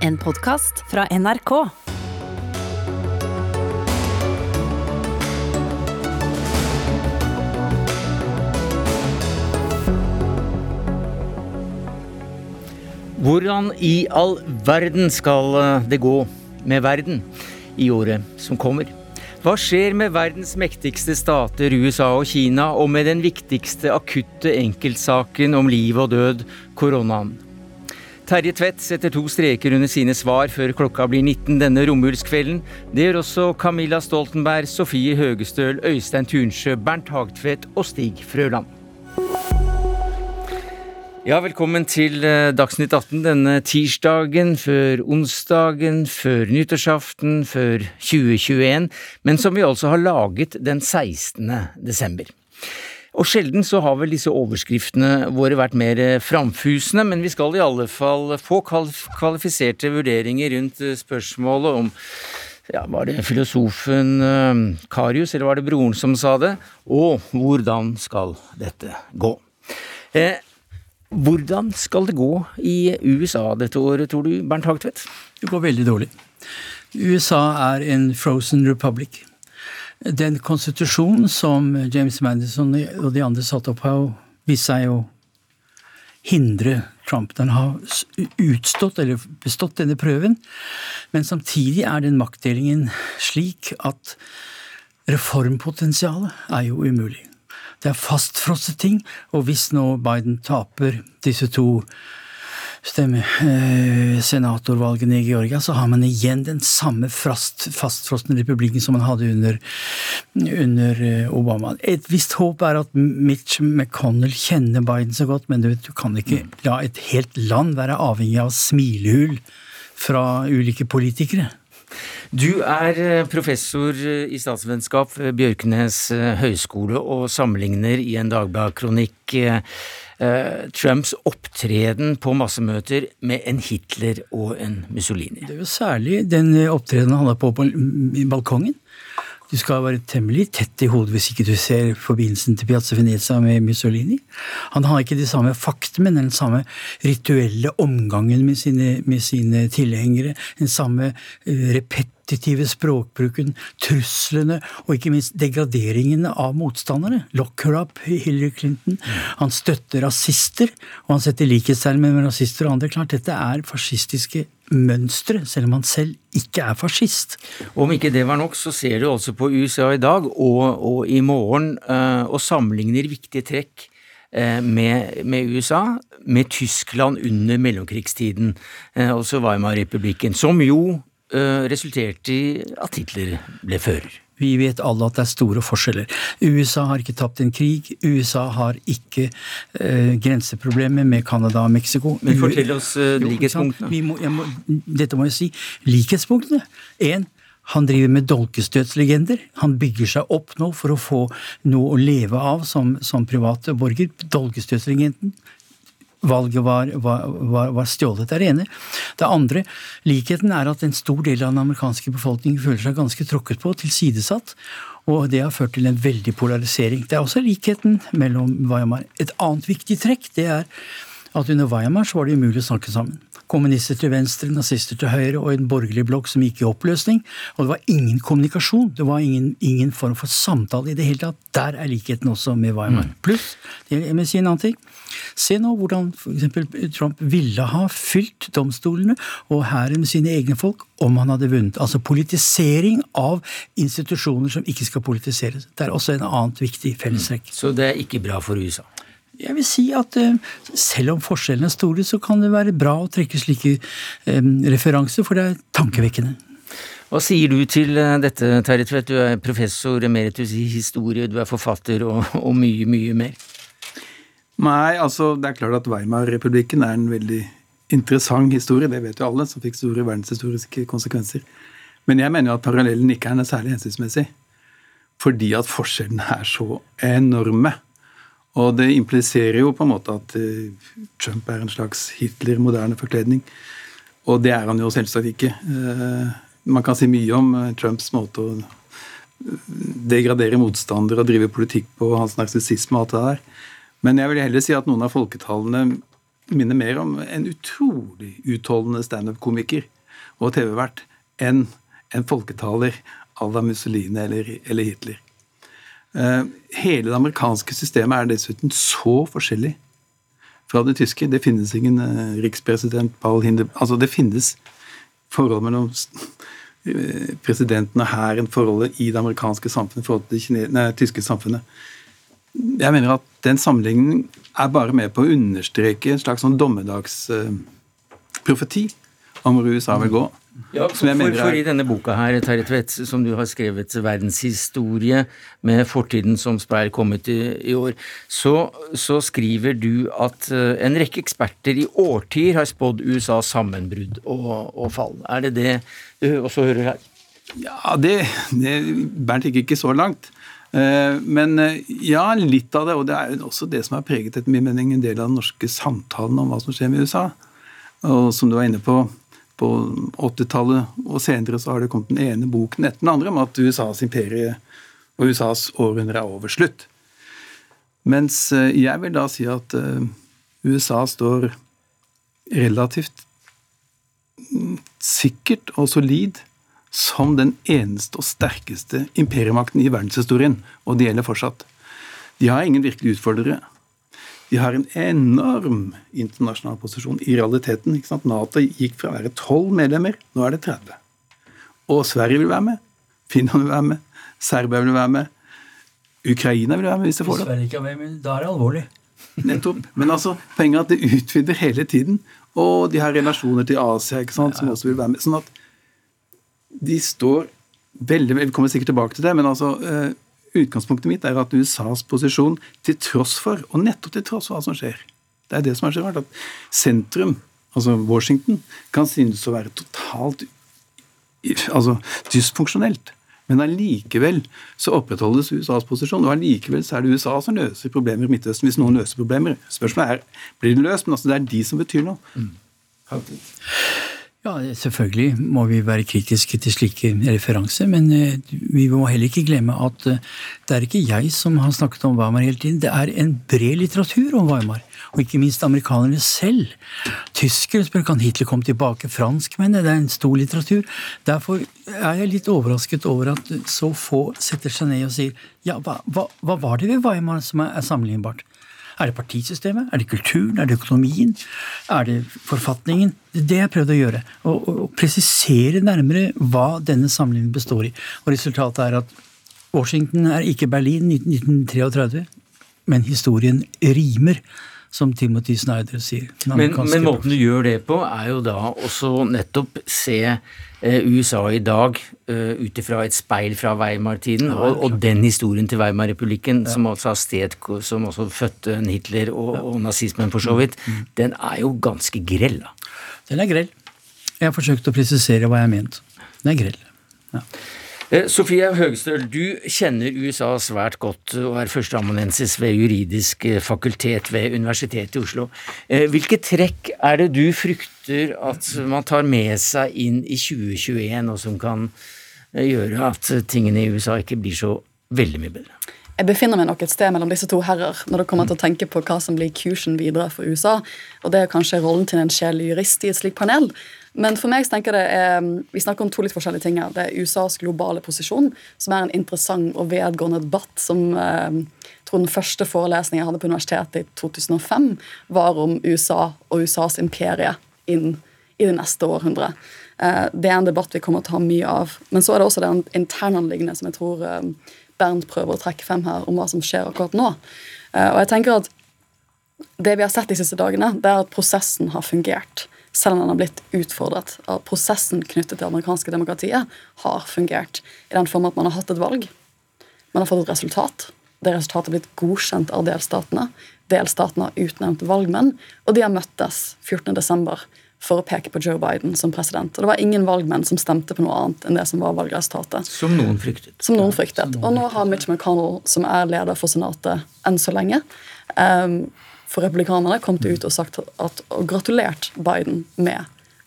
En podkast fra NRK. Hvordan i all verden skal eh, det gå med verden i året som kommer? Hva skjer med verdens mektigste stater, USA og Kina, og med den viktigste akutte enkeltsaken om liv og død, koronaen? Terje Tvedt setter to streker under sine svar før klokka blir 19 denne romjulskvelden. Det gjør også Camilla Stoltenberg, Sofie Høgestøl, Øystein Tunsjø, Bernt Hagtvedt og Stig Frøland. Ja, velkommen til eh, Dagsnytt 18 denne tirsdagen før onsdagen, før nyttårsaften, før 2021, men som vi altså har laget den 16. desember. Og sjelden så har vel disse overskriftene våre vært mer eh, framfusende, men vi skal i alle fall få kvalifiserte vurderinger rundt eh, spørsmålet om ja, Var det filosofen Karius, eller var det broren som sa det? Og hvordan skal dette gå? Eh, hvordan skal det gå i USA dette året, tror du, Bernt Hagtvedt? Det går veldig dårlig. USA er en frozen republic. Den konstitusjonen som James Madison og de andre satte opp, har vist seg å hindre Trump. Den har utstått, eller bestått, denne prøven. Men samtidig er den maktdelingen slik at reformpotensialet er jo umulig. Det er fastfrosset ting, og hvis nå Biden taper disse to senatorvalgene i Georgia, så har man igjen den samme fast, fastfrosne republikken som man hadde under, under eh, Obama. Et visst håp er at Mitch McConnell kjenner Biden så godt, men du, vet, du kan ikke la et helt land være avhengig av smilehull fra ulike politikere. Du er eh, professor eh, i statsvennskap ved Bjørknes eh, høgskole og sammenligner i en Dagbladet-kronikk Trumps opptreden på massemøter med en Hitler og en Mussolini. Det er jo særlig den opptredenen han har på på balkongen. Du skal være temmelig tett i hodet hvis ikke du ser forbindelsen til Piazza Venezia med Mussolini. Han har ikke de samme faktene, men den samme rituelle omgangen med sine, sine tilhengere. Den samme uh, repetitive språkbruken, truslene og ikke minst degraderingene av motstandere. Lock her up, Hillary Clinton. Han støtter rasister, og han setter likhetstegn med rasister og andre. Klart, dette er fascistiske mønstre, selv om han selv ikke er fascist. Om ikke det var nok, så ser du altså på USA i dag og, og i morgen uh, og sammenligner viktige trekk uh, med, med, USA med Tyskland under mellomkrigstiden, altså Weimar-republikken, som jo resulterte i at Hitler ble fører. Vi vet alle at det er store forskjeller. USA har ikke tapt en krig. USA har ikke eh, grenseproblemer med Canada og Mexico. Men fortell oss eh, likhetspunktene. Må, må, dette må jeg si. Likhetspunktene. En, han driver med dolkestøtslegender. Han bygger seg opp nå for å få noe å leve av som, som privat borger. Dolkestøtslegenden valget var, var, var, stjålet. Det er det ene. Det andre, likheten er at en stor del av den amerikanske befolkningen føler seg ganske tråkket på, tilsidesatt. Og det har ført til en veldig polarisering. Det er også likheten mellom Weimar. Et annet viktig trekk det er at under Weimar så var det umulig å snakke sammen. Kommunister til venstre, nazister til høyre og en borgerlig blokk som gikk i oppløsning. Og det var ingen kommunikasjon. Det var ingen, ingen form for samtale i det hele tatt. Der er likheten også med Weimar. Mm. Pluss, jeg må si en annen ting. Se nå hvordan f.eks. Trump ville ha fylt domstolene og hæren med sine egne folk om han hadde vunnet. Altså politisering av institusjoner som ikke skal politiseres. Det er også en annet viktig fellestrekk. Mm. Så det er ikke bra for USA? Jeg vil si at uh, selv om forskjellene er store, så kan det være bra å trekke slike um, referanser, for det er tankevekkende. Hva sier du til eh, dette, Terje Tvedt? Du er professor emeritus i historie, du er forfatter og, og mye, mye mer. Nei, altså det er klart at Weimar-republikken er en veldig interessant historie. Det vet jo alle, som fikk store verdenshistoriske konsekvenser. Men jeg mener jo at parallellen ikke er særlig hensiktsmessig. Fordi at forskjellene er så enorme. Og det impliserer jo på en måte at uh, Trump er en slags Hitler-moderne forkledning. Og det er han jo selvsagt ikke. Uh, man kan si mye om uh, Trumps måte å degradere motstandere og drive politikk på, hans narsissisme og alt det der. Men jeg vil heller si at noen av folketallene minner mer om en utrolig utholdende standup-komiker og TV-vert enn en folketaler à la Mussolini eller, eller Hitler. Uh, hele det amerikanske systemet er dessuten så forskjellig fra det tyske. Det finnes ingen uh, rikspresident Paul Hinder... Altså, det finnes forhold mellom uh, presidenten og hæren, forholdet i det amerikanske samfunnet, forholdet til det nei, tyske samfunnet. Jeg mener at den sammenligningen er bare med på å understreke en slags sånn dommedagsprofeti om hvor USA vil gå. Ja, for, for, for, I denne boka her, Terje Tvedt, som du har skrevet 'Verdenshistorie med fortiden som speil', kommet i, i år, så, så, skriver du at uh, en rekke eksperter i årtier har spådd USAs sammenbrudd og, og, fall. Er det det du også hører her? Ja, det, det Bernt gikk ikke så langt. Uh, men uh, ja, litt av det. Og det er jo også det som har preget etter min mening en del av den norske samtalen om hva som skjer med USA. Og som du var inne på, på 80-tallet og senere så har det kommet den ene boken etter den andre om at USAs imperie og USAs århundre er over slutt. Mens eh, jeg vil da si at eh, USA står relativt mm, sikkert og solid som den eneste og sterkeste imperiemakten i verdenshistorien, og det gjelder fortsatt. De har ingen virkelige utfordrere. De har en enorm internasjonal posisjon i realiteten. ikke sant? Nato gikk fra å være tolv medlemmer, nå er det 30. Og Sverige vil være med. Finland vil være med. Serbia vil være med. Ukraina vil være med hvis det får det. Sverige ikke er med, men da er det alvorlig. Nettopp. Men altså, poenget er at det utvider hele tiden. Og de har relasjoner til Asia ikke sant, som også vil være med. Sånn at de står veldig Vi kommer sikkert tilbake til det, men altså eh, utgangspunktet mitt er at USAs posisjon, til tross for, og nettopp til tross for hva som skjer Det er det som er så rart, at sentrum, altså Washington, kan synes å være totalt altså, dysfunksjonelt. Men allikevel så opprettholdes USAs posisjon, og allikevel så er det USA som løser problemer i Midtøsten. Hvis noen løser problemer. Spørsmålet er blir det løst, men altså det er de som betyr noe. Mm. Ja, selvfølgelig må vi være kritiske til slike referanser, men eh, vi må heller ikke glemme at eh, det er ikke jeg som har snakket om Weimar hele tiden. Det er en bred litteratur om Weimar, og ikke minst amerikanerne selv. Tyskere spør kan Hitler komme tilbake, franskmennene, det er en stor litteratur. Derfor er jeg litt overrasket over at så få setter seg ned og sier ja, hva, hva, hva var det ved Weimar som er sammenlignbart? Er det partisystemet? Er det kulturen? Er det økonomien? Er det forfatningen? Det er det jeg prøvde å gjøre. Å presisere nærmere hva denne samlingen består i. Og resultatet er at Washington er ikke Berlin 1933, men historien rimer som Timothy Snyder sier. Men, men, måten du gjør det på, er jo da også nettopp se eh, USA i dag uh, ut ifra et speil fra Weimar-tiden, ja, og, og, den historien til Weimar-republikken, ja. som altså har sted, som også fødte Hitler og, ja. og nazismen for så vidt, mm. mm. den er jo ganske grell. da. Den er grell. Jeg har forsøkt å presisere hva jeg har ment. Den er grell. Ja. Eh, Sofie Høgestøl, du kjenner USA svært godt og er førsteamanuensis ved juridisk eh, fakultet ved Universitetet i Oslo. Eh, hvilke trekk er det du frykter at man tar med seg inn i 2021, og som kan gjøre at tingene i USA ikke blir så veldig mye bedre? Jeg befinner meg nok et sted mellom disse to herrer når det kommer til å tenke på hva som blir kursen videre for USA. Og det er kanskje rollen til en sjel jurist i et slikt panel. Men for meg så tenker det er, vi snakker om to litt forskjellige ting her. Det er USAs globale posisjon, som er en interessant og vedgående debatt. som eh, jeg tror Den første forelesningen jeg hadde på universitetet i 2005, var om USA og USAs imperie inn i det neste århundret. Eh, det er en debatt vi kommer til å ha mye av. Men så er det også den internanliggende som jeg tror eh, Bernt prøver å trekke frem her, om hva som skjer akkurat nå. Eh, og jeg tenker at Det vi har sett de siste dagene, det er at prosessen har fungert. Selv om den har blitt utfordret. av prosessen knyttet til det amerikanske demokratiet har fungert. I den form at man har hatt et valg. Man har fått et resultat. Det resultatet har blitt godkjent av delstatene. Delstatene har utnevnt valgmenn, og de har møttes 14.12 for å peke på Joe Biden som president. Og det var ingen valgmenn som stemte på noe annet enn det som var valgresultatet. Som noen fryktet. Som noen fryktet. Og nå har Mitch McConnell, som er leder for Senatet enn så lenge, um, for republikanerne kommet ut og sagt at, og gratulert Biden med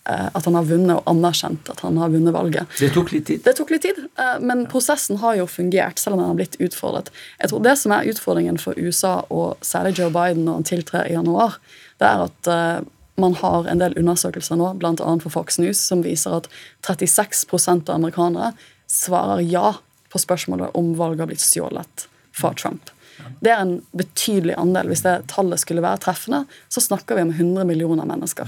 eh, at han har vunnet, og anerkjent at han har vunnet valget. Det tok litt tid. Det tok litt tid, eh, men prosessen har jo fungert, selv om den har blitt utfordret. Jeg tror Det som er utfordringen for USA, og særlig Joe Biden når han tiltrer i januar, det er at eh, man har en del undersøkelser nå, bl.a. for Fox News, som viser at 36% av amerikanere svarer ja på spørsmålet om valget har blitt stjålet fra Trump. Det er en betydelig andel. Hvis det tallet skulle være treffende, så snakker vi om 100 millioner mennesker.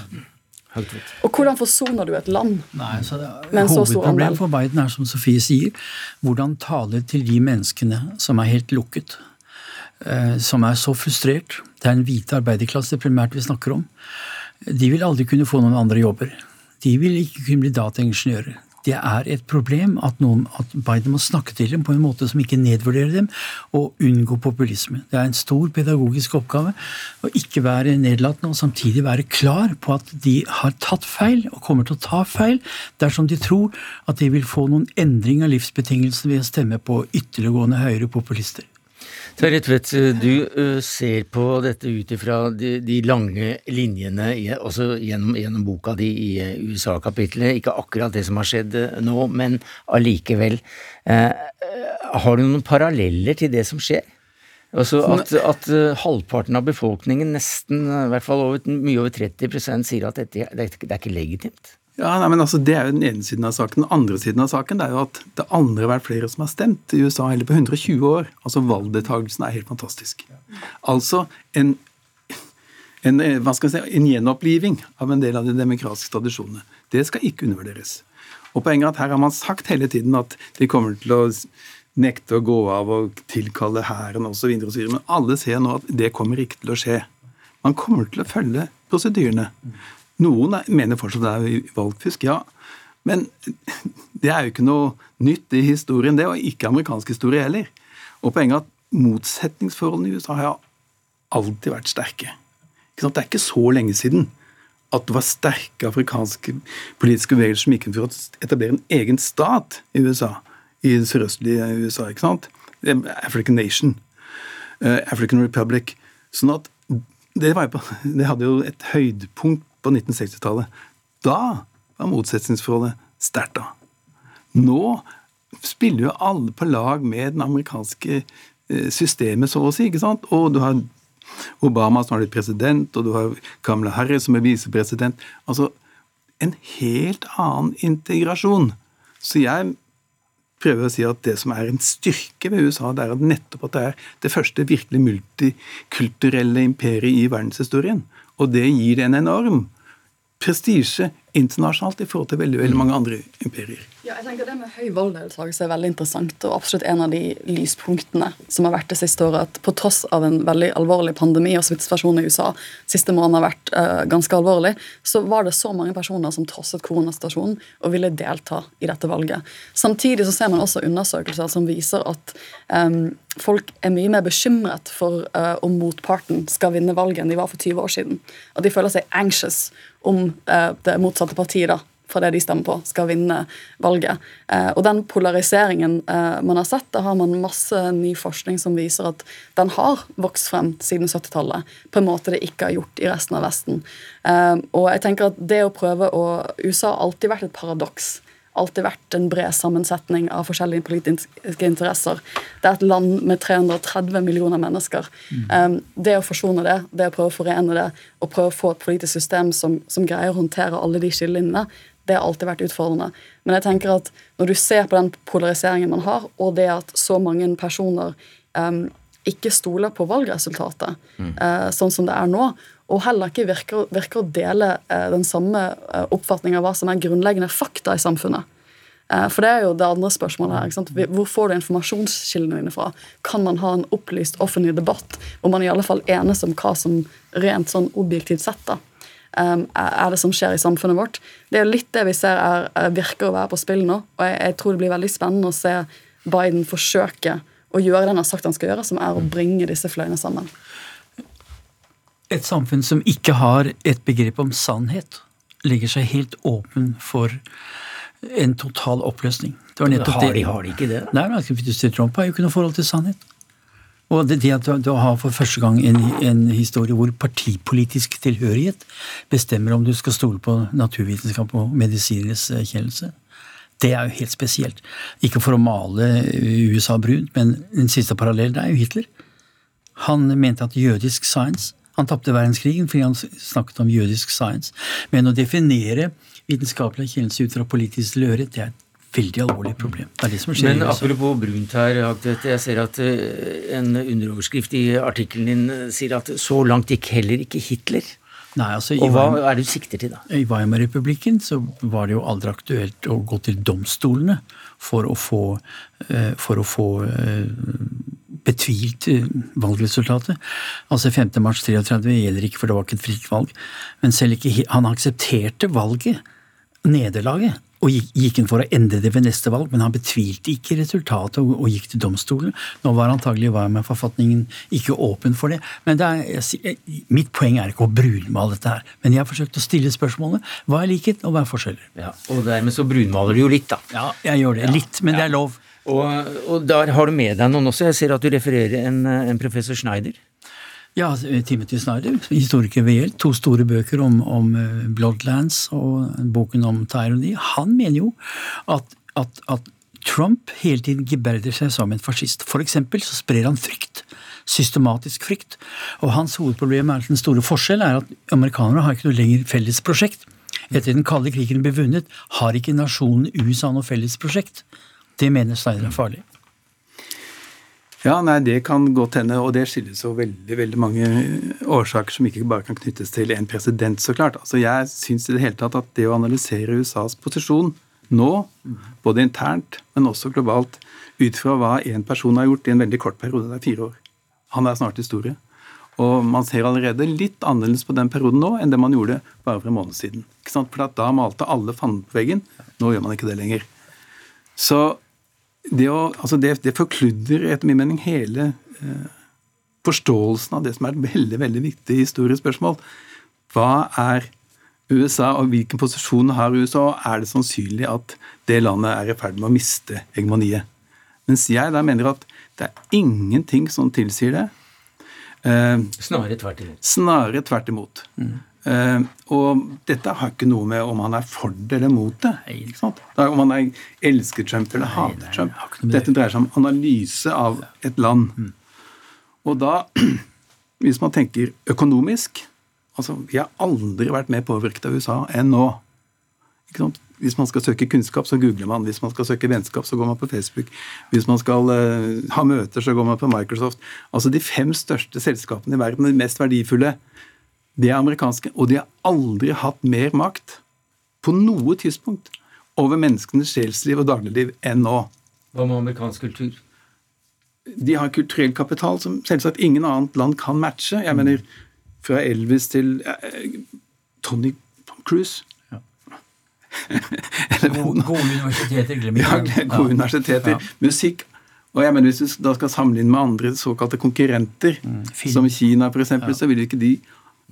Og hvordan forsoner du et land? Nei, så det, Med en så stor andel. Hovedproblemet for Biden er, som Sofie sier, hvordan tale til de menneskene som er helt lukket. eh, Som er så frustrert. Det er en hvite arbeiderklasse primært vi snakker om. De vil aldri kunne få noen andre jobber. De vil ikke kunne bli dataingeniører. Det er et problem at, noen, at Biden må snakke til dem på en måte som ikke nedvurderer dem, og unngå populisme. Det er en stor pedagogisk oppgave å ikke være nedlatende og samtidig være klar på at de har tatt feil, og kommer til å ta feil, dersom de tror at de vil få noen endring av livsbetingelsene ved å stemme på ytterliggående høyre populister. Terje Tvedt, du ser på dette ut ifra de, de lange linjene, også gjennom, gjennom boka di i USA-kapitlet. Ikke akkurat det som har skjedd nå, men allikevel. Eh, har du noen paralleller til det som skjer? Altså at, at halvparten av befolkningen, nesten, i hvert fall over, mye over 30% sier at dette, det, det er ikke legitimt. Ja, nei, men altså, Det er jo den ene siden av saken. Den andre siden av saken det er jo at det aldri har vært flere som har stemt i USA heller på 120 år. Altså Valgdeltakelsen er helt fantastisk. Altså en, en, eh, si, en gjenoppliving av en del av de demokratiske tradisjonene. Det skal ikke undervurderes. Og poenget er at Her har man sagt hele tiden at de kommer til å nekte å gå av og tilkalle hæren osv. Men alle ser nå at det kommer ikke til å skje. Man kommer til å følge prosedyrene. Noen er, mener fortsatt det er valgfisk, ja. Men det er jo ikke noe nytt i historien, det, og ikke amerikansk historie heller. Og poenget er at motsetningsforholdene i USA har alltid vært sterke. Det er ikke så lenge siden at det var sterke afrikanske politiske bevegelser som gikk inn for å etablere en egen stat i USA. I det sørøstlige USA. ikke sant? African Nation. eh, African Republic. Sånn at det, på, det hadde jo et høydepunkt på 1960-tallet. Da var motsetningsforholdet sterkt. da. Nå spiller jo alle på lag med den amerikanske eh, systemet, så å si. ikke sant? Og du har Obama som har blitt president, og du har Kamala Harris som er visepresident. Altså en helt annen integrasjon. Så jeg prøver å si at det som er en styrke ved USA, det er at nettopp at det er det første virkelig multikulturelle imperiet i verdenshistorien. Og det gir en enorm prestisje internasjonalt i forhold til veldig, veldig mange andre imperier. Ja, jeg tenker Det med høy valgdeltakelse er veldig interessant, og absolutt en av de lyspunktene som har vært det siste året. at På tross av en veldig alvorlig pandemi og smittesituasjonen i USA siste måned har vært uh, ganske alvorlig, så var det så mange personer som trosset koronasituasjonen og ville delta i dette valget. Samtidig så ser man også undersøkelser som viser at um, folk er mye mer bekymret for uh, om motparten skal vinne valget enn de var for 20 år siden. Og de føler seg anxious om uh, det motsatte partiet da, fra det de stemmer på, skal vinne valget. Eh, og den polariseringen eh, man har sett, da har man masse ny forskning som viser at den har vokst frem siden 70-tallet på en måte det ikke har gjort i resten av Vesten. Eh, og jeg tenker at det å prøve å USA har alltid vært et paradoks alltid vært en bred sammensetning av forskjellige politiske interesser. Det er et land med 330 millioner mennesker. Mm. det å forsone det, det å prøve å forene det, og prøve å få et politisk system som, som greier å håndtere alle de skillelinjene, det har alltid vært utfordrende. Men jeg tenker at når du ser på den polariseringen man har, og det at så mange personer um, ikke stoler på valgresultatet, eh, sånn som det er nå, og heller ikke virker, virker å dele eh, den samme uh, oppfatningen av hva som er grunnleggende fakta i samfunnet. Eh, for det er jo det andre spørsmålet her. ikke sant? Hvor får du informasjonskildene dine fra? Kan man ha en opplyst offentlig debatt hvor man i alle fall enes om hva som rent sånn objektivt sett da, er det som skjer i samfunnet vårt? Det er jo litt det vi ser er, er virker å være på spill nå, og jeg, jeg tror det blir veldig spennende å se Biden forsøke å gjøre det han har sagt han skal gjøre, som er å bringe disse fløyene sammen. Et samfunn som ikke har et begrep om sannhet, legger seg helt åpen for en total oppløsning. Det var nettopp Har de, har de ikke det? Nei, men Trump har jo ikke noe forhold til sannhet. Og det, det at du, har for første gang en, en historie hvor partipolitisk tilhørighet bestemmer om du skal stole på naturvitenskap og medisinenes eh, kjennelse. Det er jo helt spesielt. Ikke for å male USA brunt, men den siste parallellen er jo Hitler. Han mente at jødisk science Han tapte verdenskrigen fordi han snakket om jødisk science. Men å definere vitenskapelig erkjennelse ut fra politisk tilhørighet, det er et veldig alvorlig problem. Det er det som skjer Men apropos brunt her, Hagtvedt. Jeg ser at eh, en underoverskrift i artikkelen din eh, sier at så langt gikk heller ikke Hitler. Nei, altså, Og hva er det du sikter til, da? I Weimar-republikken så var det jo aldri aktuelt å gå til domstolene for å få, eh, for å få betvilt eh, valgresultatet. Altså 5. mars 33 gjelder ikke, for det var ikke et fritt valg. Men selv ikke Han aksepterte valget, nederlaget, og gikk, gikk inn for å endre det ved neste valg, men han betvilte ikke resultatet og, og gikk til domstolen. Nå var antagelig Weimar-forfatningen ikke åpen for det. Men det er, jeg, mitt poeng er ikke å brunmale dette her, men jeg har forsøkt å stille spørsmålet hva er likhet, og hva er forskjeller? Ja, og dermed så brunmaler du jo litt, da. Ja, jeg gjør det. Litt, men det er lov. Og, og der har du med deg noen også. Jeg ser at du refererer en, en professor Schneider. Ja, Timothy Snyder, historiker ved hjelp. to store bøker om, om eh, Bloodlands og boken om Tyranny. Han mener jo at, at, at Trump hele tiden geberder seg som en fascist. For eksempel så sprer han frykt. Systematisk frykt. Og hans hovedproblem er at den store forskjell er at amerikanere har ikke noe lenger felles prosjekt. Etter den kalde krigen ble vunnet, har ikke nasjonen USA noe felles prosjekt. Det mener Snyder er farlig. Ja, nei, Det kan godt hende, og det skyldes jo veldig veldig mange årsaker som ikke bare kan knyttes til en president, så klart. Altså, Jeg syns i det hele tatt at det å analysere USAs posisjon nå, både internt, men også globalt, ut fra hva én person har gjort i en veldig kort periode, det er fire år Han er snart historie. Og man ser allerede litt annerledes på den perioden nå enn det man gjorde bare for en måned siden. Ikke sant? For da malte alle fanden på veggen. Nå gjør man ikke det lenger. Så det, å, altså det, det forkludrer etter min mening hele eh, forståelsen av det som er et veldig veldig viktig historiespørsmål. Hva er USA, og hvilken posisjon har USA? og Er det sannsynlig at det landet er i ferd med å miste hegemoniet? Mens jeg da mener at det er ingenting som tilsier det. Eh, Snarere tvert imot. Snarere tvert imot. Eh, og dette har ikke noe med om han er for det eller mot det. ikke sant? Det er om han er, elsker Trump eller hater Trump. Dette dreier seg om analyse av et land. Og da, hvis man tenker økonomisk altså Vi har aldri vært mer påvirket av USA enn nå. Ikke sant? Hvis man skal søke kunnskap, så googler man. Hvis man skal søke vennskap, så går man på Facebook. Hvis man skal uh, ha møter, så går man på Microsoft. Altså De fem største selskapene i verden, de mest verdifulle, de er amerikanske. Og de har aldri hatt mer makt på noe tidspunkt over menneskenes sjelsliv og dagligliv enn nå. Hva med amerikansk kultur? De har kulturell kapital som selvsagt ingen annet land kan matche. Jeg mener, fra Elvis til eh, Tony Cruise. Eller Gode, gode universiteter, glemmer Ja, gode gode universiteter. Musikk. Og jeg mener, Hvis du da skal sammenligne med andre såkalte konkurrenter, mm. som Kina f.eks., eksempel, så vil ikke de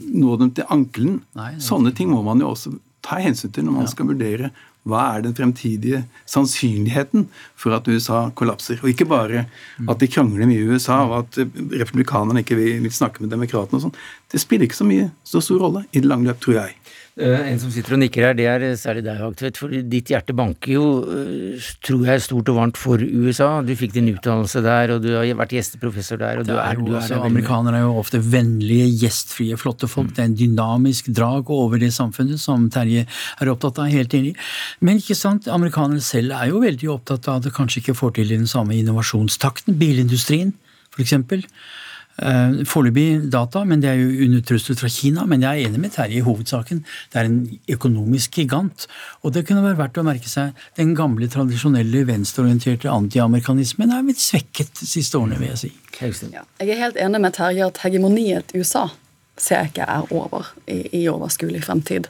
nå dem til ankelen. Sånne ting må man jo også ta hensyn til når man skal vurdere hva er den fremtidige sannsynligheten for at USA kollapser. Og ikke bare at de krangler mye i USA, og at eh, republikanerne ikke vil snakke med demokratene og sånn. Det spiller ikke så mye så stor rolle i det lange løp, tror jeg. Eh, En som sitter og nikker her, det er særlig deg, Hagtvedt. For ditt hjerte banker jo, eh, tror jeg, stort og varmt for USA. Du fikk din utdannelse der, og du har vært gjesteprofessor der, og du er, du er også, er amerikanere er jo ofte vennlige, gjestfrie, flotte folk. Det er en dynamisk drag over det samfunnet som Terje er opptatt av, helt enig. Men ikke sant, amerikanere selv er jo veldig opptatt av at det kanskje ikke får til den samme innovasjonstakten. Bilindustrien, for Uh, Foreløpig data, men det er jo under trussel fra Kina. Men jeg er enig med Terje i hovedsaken. Det er en økonomisk gigant. Og det kunne være verdt å merke seg den gamle, tradisjonelle, venstreorienterte antiamerikanismen er blitt svekket de siste årene, vil jeg si. Ja. Jeg er helt enig med Terje at hegemoniet i USA ser jeg ikke er over i, i overskuelig fremtid.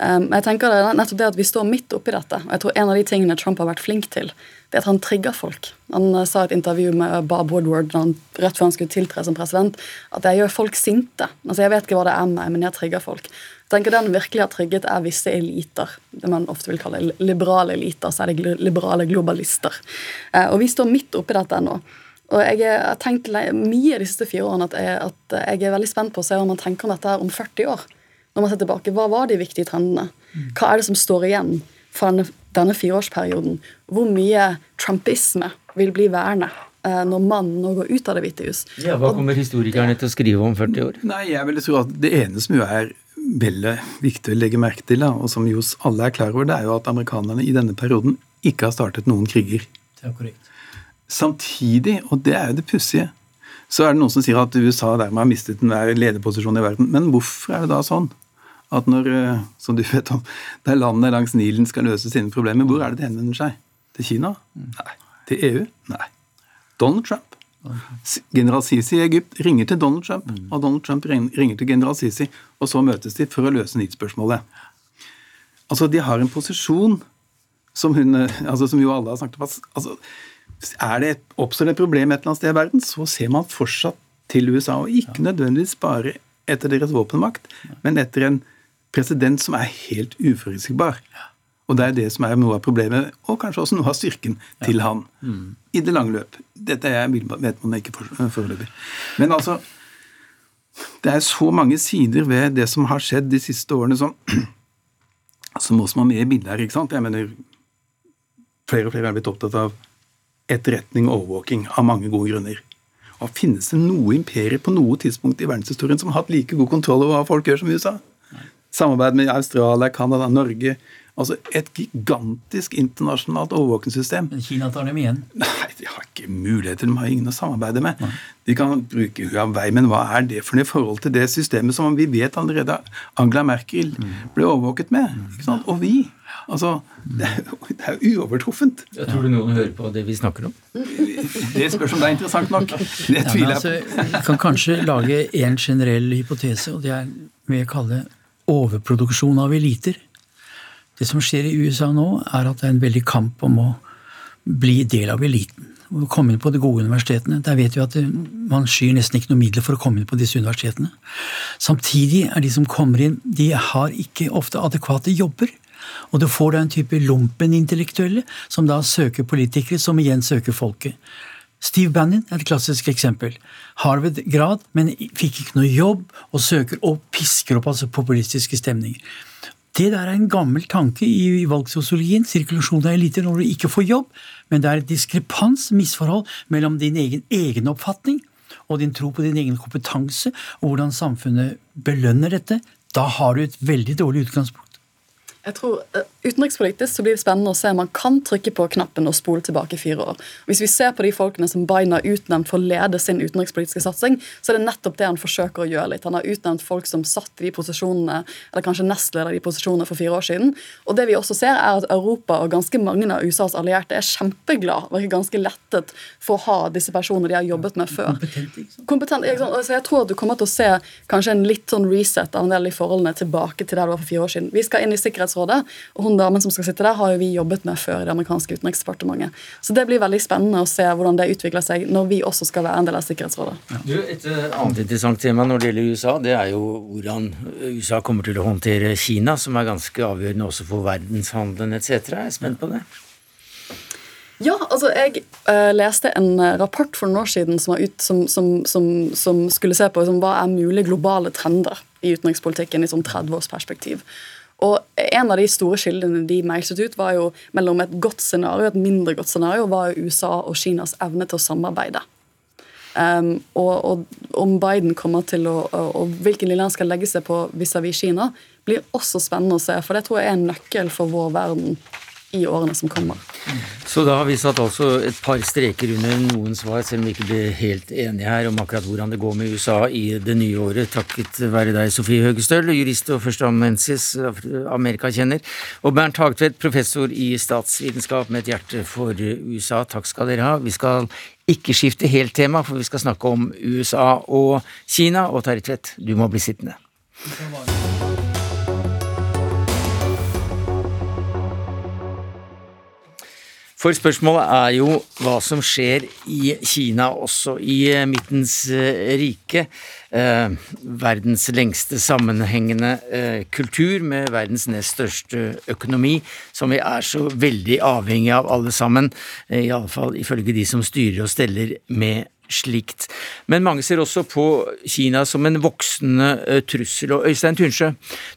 Um, jeg tenker det er nettopp det at Vi står midt oppi dette. og jeg tror En av de tingene Trump har vært flink til, det at han trigger folk. Han uh, sa i et intervju med Bob Woodward han, rett før han skulle tiltre som president, at jeg gjør folk sinte. Altså Jeg vet ikke hva det er med meg, men jeg trigger folk. Jeg tenker Den virkelig har trigget, er visse eliter. Det man ofte vil kalle liberale eliter. Så er det liberale globalister. Uh, og vi står midt oppi dette nå. Og jeg har tenkt mye de siste fire årene at jeg, at jeg er veldig spent på å se hva man tenker om dette her om 40 år. Når man ser tilbake, Hva var de viktige trendene? Hva er det som står igjen fra denne, denne fireårsperioden? Hvor mye trumpisme vil bli værende eh, når mannen nå går ut av Det hvite hus? Ja, hva kommer historikerne til å skrive om 40 år? Nei, jeg vil tro at det ene som jo er veldig viktig å legge merke til, da, og som jo alle er klar over, det er jo at amerikanerne i denne perioden ikke har startet noen kriger. Det er korrekt. Samtidig, og det er jo det pussige, så er det noen som sier at USA dermed har mistet enhver lederposisjon i verden. Men hvorfor er det da sånn at når, eh, som du vet om, der landene langs Nilen skal løse sine problemer, hvor er det det henvender seg? Til Kina? Nei. Til EU? Nei. Donald Trump. General Sisi i Egypt ringer til Donald Trump, og Donald Trump ringer til general Sisi, og så møtes de for å løse Nil-spørsmålet. Altså, de har en posisjon som, hun, eh, altså, som jo alle har snakket om. Altså, er det et, oppstår det et problem et eller annet sted i verden, så ser man fortsatt til USA, og ikke nødvendigvis bare etter deres våpenmakt, men etter en president som er helt uforutsigbar. Og det er det som er noe av problemet, og kanskje også noe av styrken til han i det lange løp. Dette er, vet man ikke for- foreløpig. Men altså Det er så mange sider ved det som har skjedd de siste årene som, som også må med i bildet her. ikke sant? Jeg mener, Flere og flere er blitt opptatt av etterretning og overvåking av mange gode grunner. Og Finnes det noe imperium på noe tidspunkt i verdenshistorien som har hatt like god kontroll over hva folk gjør som USA? Samarbeid med Australia, Canada, Norge. Altså et gigantisk internasjonalt overvåkingssystem. Men Kina tar dem igjen. Nei, de har ikke muligheter, de har ingen å samarbeide med. De kan bruke Huawei, men hva er det for noe i forhold til det systemet som vi vet allerede Angela Merkel ble overvåket med? Ikke sant? Og vi. Altså, det er jo det er uovertruffent. Jeg tror du noen hører på det vi snakker om? Det spørs om det er interessant nok. Det tviler altså, jeg på. vi kan kanskje lage en generell hypotese, og det er det jeg kaller overproduksjon av eliter. Det som skjer i USA nå, er at det er en veldig kamp om å bli del av eliten. Å komme inn på de gode universitetene. Der vet vi at man skyr nesten ikke noe midler for å komme inn på disse universitetene. Samtidig er de som kommer inn, de har ikke ofte adekvate jobber. Og du får da en type lompenintellektuelle som da søker politikere, som igjen søker folket. Steve Bannon er et klassisk eksempel. Harvard-grad, men fikk ikke noe jobb, og søker og pisker opp altså populistiske stemninger. Det der er en gammel tanke i valgsosiologien, sirkulasjon av eliter, når du ikke får jobb, men det er et diskrepans, misforhold, mellom din egen egenoppfatning og din tro på din egen kompetanse, og hvordan samfunnet belønner dette. Da har du et veldig dårlig utgangspunkt. Jeg tror uh, Utenrikspolitisk så blir det spennende å se man kan trykke på knappen og spole tilbake fire år. Hvis vi ser på de folkene som Biden har utnevnt for å lede sin utenrikspolitiske satsing, så er det nettopp det han forsøker å gjøre litt. Han har utnevnt folk som satt i de posisjonene, eller kanskje nestleder i de posisjonene for fire år siden. Og det vi også ser, er at Europa og ganske mange av USAs allierte er kjempeglad, virker ganske lettet for å ha disse personene de har jobbet med før. Kompetent, sant? Kompetent? Altså, jeg tror at du kommer til å se kanskje en litt sånn reset av en del av de forholdene tilbake til der du var for fire år siden. Vi skal inn i Sikkerhetsrådet, og hun damen som skal sitte der, har jo vi jobbet med før i det amerikanske utenriksdepartementet. Så det blir veldig spennende å se hvordan det utvikler seg når vi også skal være en del av Sikkerhetsrådet. Du, Et eh, annet interessant tema når det gjelder USA, det er jo hvordan USA kommer til å håndtere Kina, som er ganske avgjørende også for verdenshandelen etc. Jeg er spent på det. Ja, altså jeg uh, leste en eh, rapport for noen år siden som, var ut, som, som, som, som skulle se på liksom, hva er mulige globale trender i utenrikspolitikken i sånn 30-årsperspektiv. Og En av de store skillene de meislet ut, var jo mellom et godt scenario og et mindre godt scenario, var jo USA og Kinas evne til å samarbeide. Um, og, og om Biden kommer til å, og, og hvilken linje han skal legge seg på vis-à-vis Kina, blir også spennende å se. For det tror jeg er en nøkkel for vår verden i årene som kommer. Så da har vi satt altså et par streker under noen svar, selv om vi ikke blir helt enige her om akkurat hvordan det går med USA i det nye året, takket være deg, Sofie Høgestøl, jurist og førsteamanuensis, amerikakjenner, og Bernt Hagtvedt, professor i statsvitenskap med et hjerte for USA. Takk skal dere ha. Vi skal ikke skifte helt tema, for vi skal snakke om USA og Kina, og Terje Tvedt, du må bli sittende. For spørsmålet er jo hva som skjer i Kina, også i eh, Midtens eh, rike. Eh, verdens lengste sammenhengende eh, kultur med verdens nest største økonomi, som vi er så veldig avhengig av alle sammen, eh, iallfall ifølge de som styrer og steller med slikt. Men mange ser også på Kina som en voksende eh, trussel. Og Øystein Tunsjø,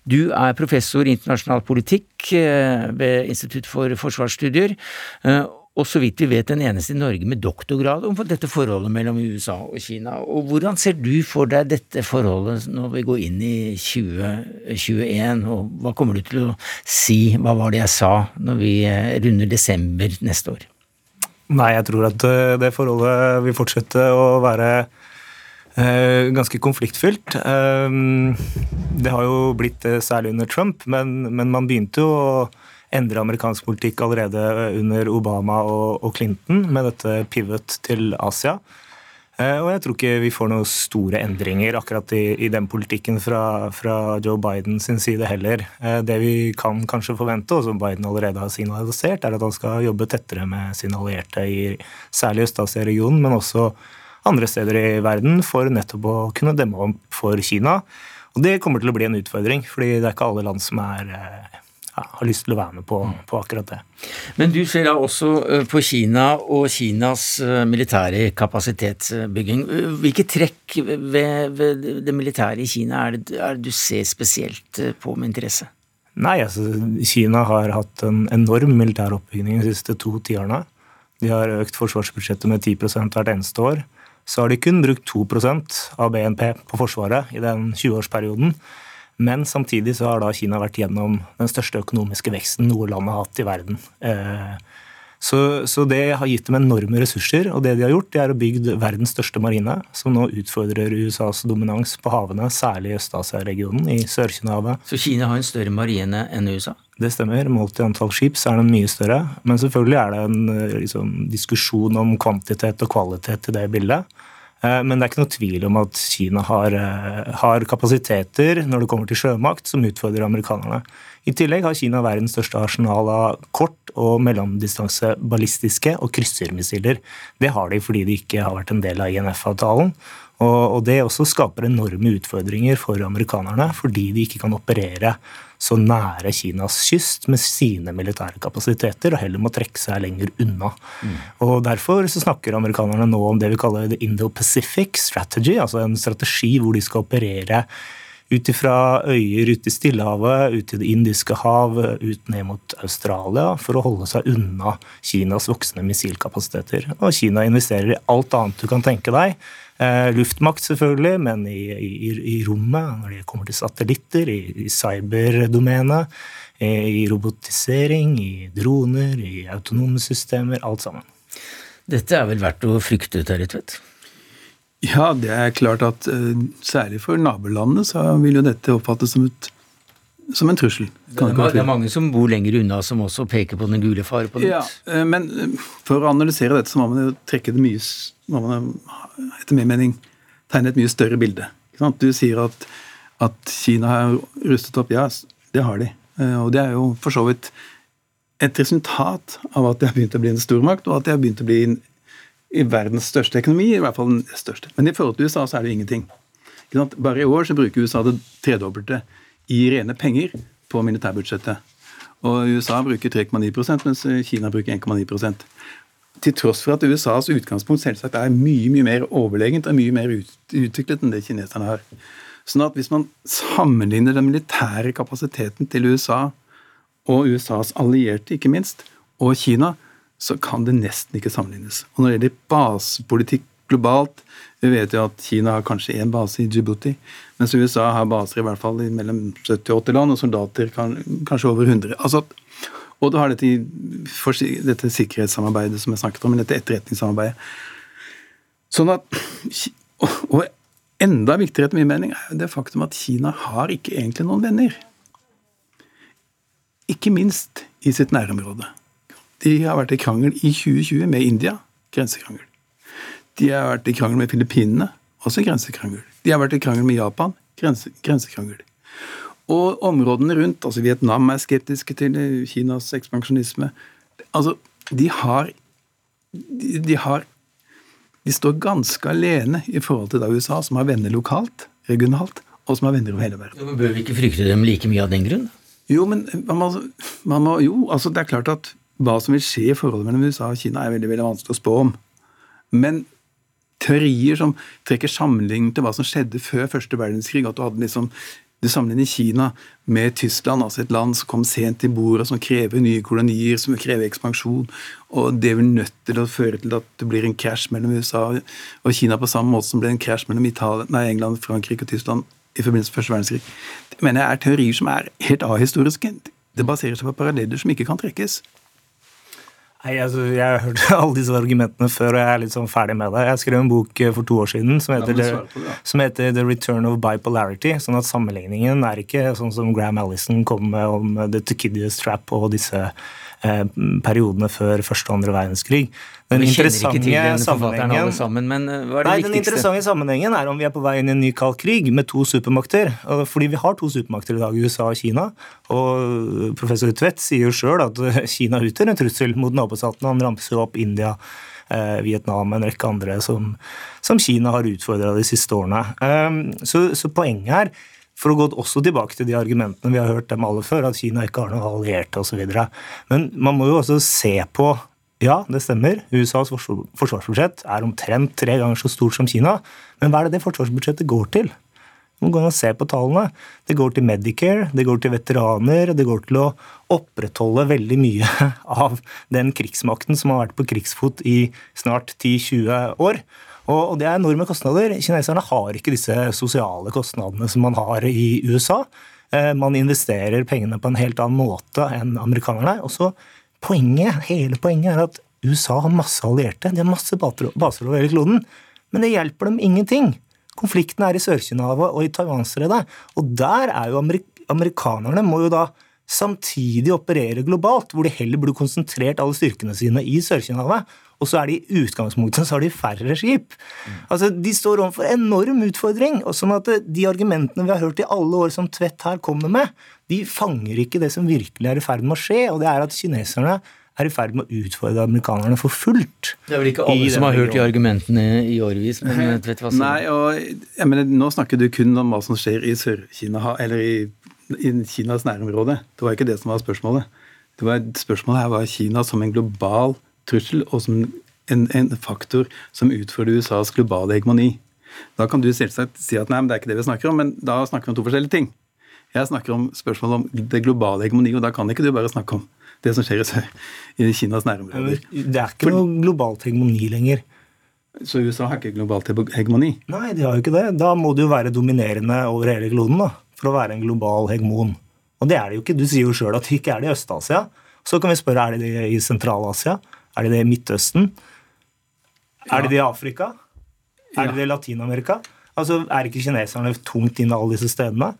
du er professor i internasjonal politikk eh, ved Institutt for forsvarsstudier. eh, Og så vidt vi vet den eneste i Norge med doktorgrad om dette forholdet mellom USA og Kina. Og Hvordan ser du for deg dette forholdet når vi går inn i 2021, og hva kommer du til å si, hva var det jeg sa, når vi runder desember neste år? Nei, jeg tror at eh, det forholdet vil fortsette å være eh, ganske konfliktfylt. Eh, det har jo blitt det særlig under Trump, men, men, man begynte jo å endre amerikansk politikk allerede under Obama og, og Clinton med dette pivot til Asia. Eh, og jeg tror ikke vi får noen store endringer akkurat i, i den politikken fra, fra, Joe Biden sin side heller. Eh, det vi kan kanskje forvente, og som Biden allerede har signalisert, er at han skal jobbe tettere med sine allierte i særlig Øst-Asia-regionen, men også andre steder i verden, for nettopp å kunne demme opp for Kina. Og det kommer til å bli en utfordring, fordi det er ikke alle land som er eh, ja, har lyst til å være med på, på, akkurat det. Men du ser da også eh, på Kina og Kinas eh, militære kapasitetsbygging. Hvilke trekk ved, ved det militære i Kina er det, er det, du ser spesielt eh, på med interesse? Nei, altså Kina har hatt en enorm militær oppbygging de siste to tiårene. De har økt forsvarsbudsjettet med 10 hvert eneste år. Så har de kun brukt 2% av BNP på Forsvaret i den 20-årsperioden. Men samtidig så har da Kina vært gjennom den største økonomiske veksten noe land har hatt i verden. Eh, så, så, det har gitt dem enorme ressurser, og det de har gjort, det er å bygge verdens største marine, som nå utfordrer USAs dominans på havene, særlig i Øst-Asia-regionen, i Sør-Kina-havet. Så Kina har en større marine enn USA? Det stemmer. Målt i antall skip så er den mye større. Men selvfølgelig er det en eh, liksom, diskusjon om kvantitet og kvalitet i det bildet. Eh, men det er ikke noe tvil om at Kina har, eh, har, kapasiteter når det kommer til sjømakt, som utfordrer amerikanerne. I tillegg har Kina verdens største arsenal av kort- og mellomdistanse ballistiske og kryssermissiler. Det har de fordi de ikke har vært en del av INF-avtalen. Og det også skaper enorme utfordringer for amerikanerne, fordi de ikke kan operere så nære Kinas kyst med sine militære kapasiteter, og heller må trekke seg lenger unna. Mm. Og Derfor så snakker amerikanerne nå om det vi kaller the Indo-Pacific strategy, altså en strategi hvor de skal operere ut ifra øyer ute i Stillehavet, ut i Det indiske hav, ut ned mot Australia, for å holde seg unna Kinas voksende missilkapasiteter. Og Kina investerer i alt annet du kan tenke deg luftmakt, selvfølgelig, men i, i, i, rommet, når det kommer til satellitter, i, i cyberdomenet, eh, i robotisering, i droner, i autonome systemer, alt sammen. Dette er vel verdt å frykte, Terje Tvedt? Ja, det er klart at uh, særlig for nabolandene så vil jo dette oppfattes som, et, som en trussel. Det er, det er, mange som bor lenger unna som også peker på den gule fare på nytt. Ja, uh, men for å analysere dette så må man jo trekke det mye må man etter min mening tegne et mye større bilde. Du sier at, at, Kina har rustet opp. Ja, det har de. Eh, og det er jo for så vidt et resultat av at de har begynt å bli en stormakt, og at de har begynt å bli en, i verdens største økonomi, i hvert fall den største. Men i forhold til USA så er det ingenting. Bare i år så bruker USA det tredobbelte i rene penger på militærbudsjettet. Og USA bruker 3,9% mens Kina bruker 1,9 til tross for at USAs utgangspunkt selvsagt er mye mye mer overlegent og mye mer utviklet enn det kineserne har. Sånn at Hvis man sammenligner den militære kapasiteten til USA og USAs allierte, ikke minst, og Kina, så kan det nesten ikke sammenlignes. Og Når det gjelder basepolitikk globalt Vi vet jo at Kina har kanskje én base i Djibouti, mens USA har baser i hvert fall i mellom 70 og 80 land, og soldater kan, kanskje over 100. Altså og du har dette, dette, sikkerhetssamarbeidet som jeg snakket om, dette etterretningssamarbeidet. Sånn at, Og enda viktigere etter min mening er det faktum at Kina har ikke egentlig noen venner. Ikke minst i sitt nærområde. De har vært i krangel i 2020 med India, grensekrangel. De har vært i krangel med Filippinene, også grensekrangel. De har vært i krangel med Japan, grense, grensekrangel. Og områdene rundt, altså Vietnam er skeptiske til Kinas ekspansjonisme. Altså, de har de, de har de står ganske alene i forhold til da USA, som har venner lokalt, regionalt, og som har venner over hele verden. Ja, men Bør vi ikke frykte dem like mye av den grunn? Jo, men man må, man må, jo, altså det er klart at hva som vil skje i forholdet mellom USA og Kina, er veldig veldig vanskelig å spå om. Men teorier som trekker sammenligning til hva som skjedde før første verdenskrig, at du hadde liksom du sammenligner Kina med Tyskland, altså et land som kom sent til bordet, som krever nye kolonier, som krever ekspansjon. Og det er vel nødt til å føre til at det blir en krasj mellom USA og Kina på samme måte som ble en krasj mellom Italien, nei, England, Frankrike og Tyskland i forbindelse med første verdenskrig. Det mener jeg er teorier som er helt ahistoriske. Det baserer seg på paralleller som ikke kan trekkes. Nei, altså, Jeg har hørt alle disse argumentene før, og jeg er litt sånn ferdig med det. Jeg skrev en bok eh, for to år siden som heter, Ja, det, ja. som heter The Return of Bipolarity. sånn at Sammenligningen er ikke sånn som Graham Allison kom med om The Tukidius Trap og disse periodene før første og andre verdenskrig. Den interessante sammenhengen sammen, men eh, Nei, Den interessante sammenhengen er om vi er på vei inn i en ny kald krig med to supermakter. Fordi vi har to supermakter i dag, USA og Kina. Og professor Tvedt sier jo sjøl at Kina utgjør en trussel mot nabostatene. Han ramser jo opp India, eh, Vietnam og en rekke andre som, som Kina har utfordra de siste årene. Så, så poenget her for å gå også tilbake til de argumentene vi har hørt dem alle før, at Kina ikke har noen allierte osv. Men man må jo også se på ja, det stemmer. USAs forsvarsbudsjett er omtrent tre ganger så stort som Kina. Men hva er det det forsvarsbudsjettet går til? Man går inn og ser på tallene. Det går til Medicare, det går til veteraner, det går til å opprettholde veldig mye av den krigsmakten som har vært på krigsfot i snart 10-20 år. Og det er enorme kostnader. Kineserne har ikke disse sosiale kostnadene som man har i USA. Eh, Man investerer pengene på en helt annen måte enn amerikanerne. Og så poenget, hele poenget er at USA har masse allierte. De har masse baser over hele kloden. Men det hjelper dem ingenting. Konflikten er i Sør-Kina-havet og i Taiwanstredet. Og der er jo amerik amerikanerne må jo da samtidig operere globalt, hvor de heller burde konsentrert alle styrkene sine i Sør-Kina-havet. Og så er de i utgangspunktet så har de færre skip. Altså, De står overfor enorm utfordring. og sånn at De argumentene vi har hørt i alle år som Tvedt her kommer med, de fanger ikke det som virkelig er i ferd med å skje, og det er at kineserne er i ferd med å utfordre amerikanerne for fullt. Det er vel ikke I alle som har hørt de argumentene i årevis, men Tvedt vet du hva som Nei, og jeg mener, Nå snakker du kun om hva som skjer i Sør-Kina, eller i, i Kinas nærområde. Det var ikke det som var spørsmålet. Det var, spørsmålet her var Kina som en global trussel, og som en, en faktor som utfordrer USAs globale hegemoni. Da kan du selvsagt si at nei, men det er ikke det vi snakker om, men da snakker vi om to forskjellige ting. Jeg snakker om spørsmålet om det globale hegemoni, og da kan ikke du bare snakke om det som skjer i, Sør- i Kinas nærområder. Det er ikke noe globalt hegemoni lenger. Så USA har ikke globalt hegemoni. Nei, de har jo ikke det. Da må du jo være dominerende over hele kloden da, for å være en global hegemon. Og det er det jo ikke. Du sier jo sjøl at det ikke er det i Øst-Asia. Så kan vi spørre er det det i Sentral-Asia. Er det det i Midtøsten? Er det det i Afrika? Er det det i Latin-Amerika? Altså, Er ikke kineserne tungt inn i alle disse stedene?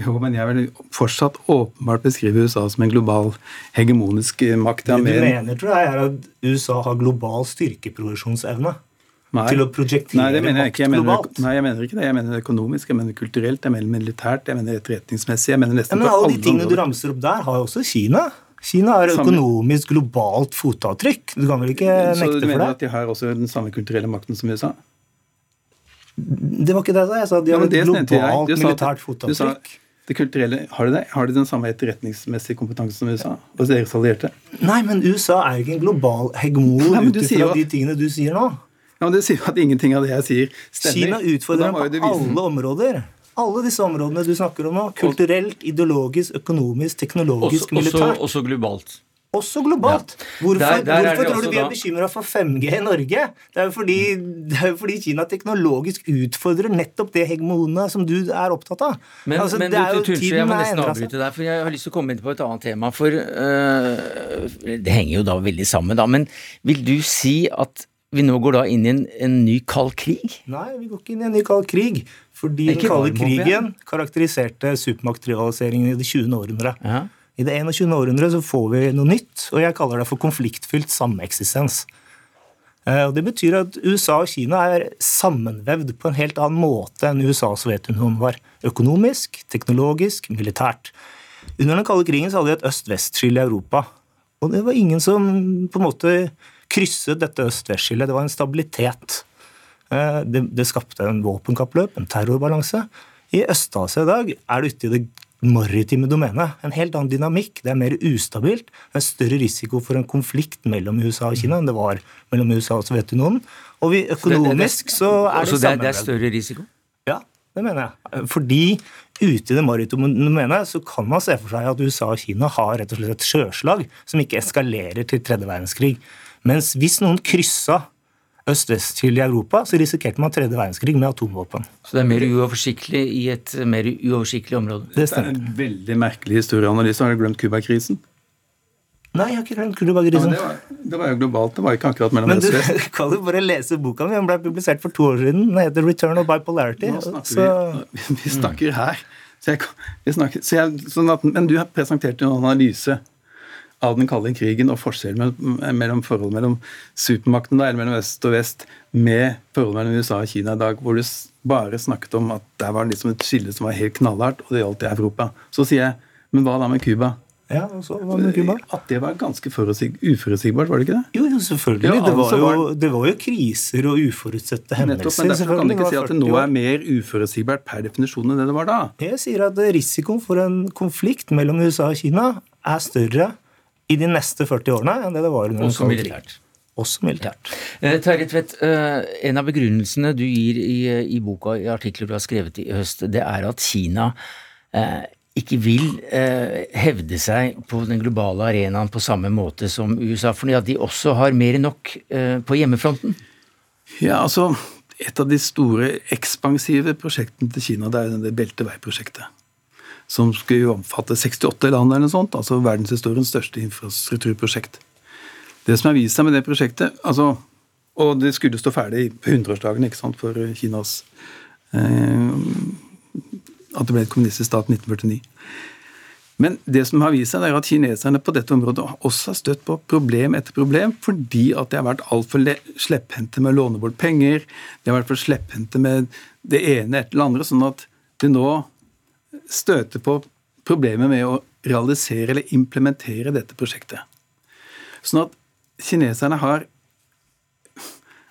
Jo, men jeg vil fortsatt åpenbart beskrive USA som en global hegemonisk eh, makt. Det Ja, du mener, tror jeg, er at USA har global styrkeproduksjonsevne. Nei. til å prosjektere Nei, det mener jeg ikke. Jeg mener, globalt. nei, jeg mener ikke det. Jeg mener økonomisk, jeg mener kulturelt, jeg mener militært, jeg mener etterretningsmessig. Jeg mener Ja, men på alle de tingene du ramser opp der, har jo også Kina. Kina har økonomisk globalt fotavtrykk. Du kan vel ikke nekte for det? Så du mener at de har også den samme kulturelle makten som USA? Det var ikke det jeg sa. Jeg sa de har ja, et globalt militært fotavtrykk. Det kulturelle, Har de det? Har de den samme etterretningsmessige kompetanse som USA? Og deres allierte? Nei, men USA er ikke en global hegemon ut ifra de tingene du sier nå. Ja, men Du sier jo at ingenting av det jeg sier, stemmer. Kina utfordrer dem på alle områder. Alle disse områdene du snakker om nå. Kulturelt, ideologisk, økonomisk, teknologisk, også, også, militært. også globalt. Også globalt. Hvorfor, Der- der er hvorfor tror du vi er bekymra for 5G i Norge? Det er jo fordi, fordi Kina teknologisk utfordrer nettopp det hegemonet som du er opptatt av. Men, Altså, men det er jo du, Tunche, jeg må nesten avbryte deg, for jeg har lyst til å komme inn på et annet tema. For uh, det henger jo da veldig sammen, da. Men vil du si at vi nå går da inn i en, en ny kald krig? Nei, vi går ikke inn i en ny kald krig. Fordi den kalde krigen karakteriserte supermaktrivaliseringen i det 20. århundre. Ja. I det 21. århundre så får vi noe nytt, og jeg kaller det for konfliktfylt sameksistens. Eh, Og Det betyr at USA og Kina er sammenvevd på en helt annen måte enn USA og Sovjetunionen var. Økonomisk, teknologisk, militært. Under den kalde krigen så hadde vi et øst-vest-skille i Europa. Og det var ingen som på en måte krysset dette øst-vest-skillet. Det var en stabilitet. Eh, det, det skapte en våpenkappløp, en terrorbalanse. I Øst-Asia i dag er det ute i det maritime domenet. En helt annen dynamikk. Det er mer ustabilt. Det er større risiko for en konflikt mellom USA og Kina enn det var mellom USA og Sovjetunionen. Og vi, økonomisk så er det, det, samme. det er større risiko? Ja, det mener jeg. Fordi ute i det maritime domenet så kan man se for seg at USA og Kina har rett og slett et sjøslag som ikke eskalerer til tredje verdenskrig. Mens hvis noen kryssa øst-vest til i Europa, så risikerte man tredje verdenskrig med atomvåpen. Så det er mer uoversiktlig i et mer uoversiktlig område? Det Det er en veldig merkelig historieanalyse. Har du glemt Cuba-krisen? Nei, jeg har ikke glemt Cuba-krisen. men det, var, det var jo globalt, det var ikke akkurat mellom Men du øst og vest. kan jo bare lese boka mi. Den ble publisert for to år siden. Den heter 'Return of Bipolarity'. Nå snakker Så, vi, vi snakker her. Så jeg, vi snakker, så jeg, sånn at, men du har presentert en analyse av den kalde krigen og forskjellen mellom, forholdet mellom supermaktene, eller mellom øst og vest, med forholdet mellom USA og Kina i dag, hvor du bare snakket om at der var liksom et skille som var helt knallhardt, og det gjaldt i Europa. Så sier jeg, men hva da med Cuba? ja, så hva med Cuba? At det var ganske uforutsigbart, var det ikke det? Jo, jo, selvfølgelig. Ja, det, var altså jo, det var jo kriser og uforutsette hendelser. Nettopp, men derfor kan du ikke si at det nå er mer uforutsigbart per definisjon enn det det var da. Jeg sier at risikoen for en konflikt mellom USA og Kina er større i de neste 40 årene enn det det var under Også militært. Også militært. Eh, Terje Tvedt, eh, en av begrunnelsene du gir i, i boka, i artikler du har skrevet i høst, det er at Kina eh, ikke vil eh, hevde seg på den globale arenaen på samme måte som USA, fordi at de også har mer enn nok eh, på hjemmefronten. Ja, altså, Et av de store ekspansive prosjektene til Kina det er det Belteveiprosjektet. Som skulle omfatte 68 land eller noe sånt, altså verdenshistoriens største infrastrukturprosjekt. Det som har vist seg med det prosjektet altså, Og det skulle stå ferdig på 100-årsdagen ikke sant, for Kinas eh, At det ble et kommunistisk stat 1949. Men det som har vist seg, er at kineserne på dette området også har støtt på problem etter problem fordi at de har vært altfor slepphendte med å låne bort penger. De har vært for slepphendte med det ene etter det andre, sånn at det nå støter på problemer med å realisere eller implementere dette prosjektet. Sånn at kineserne har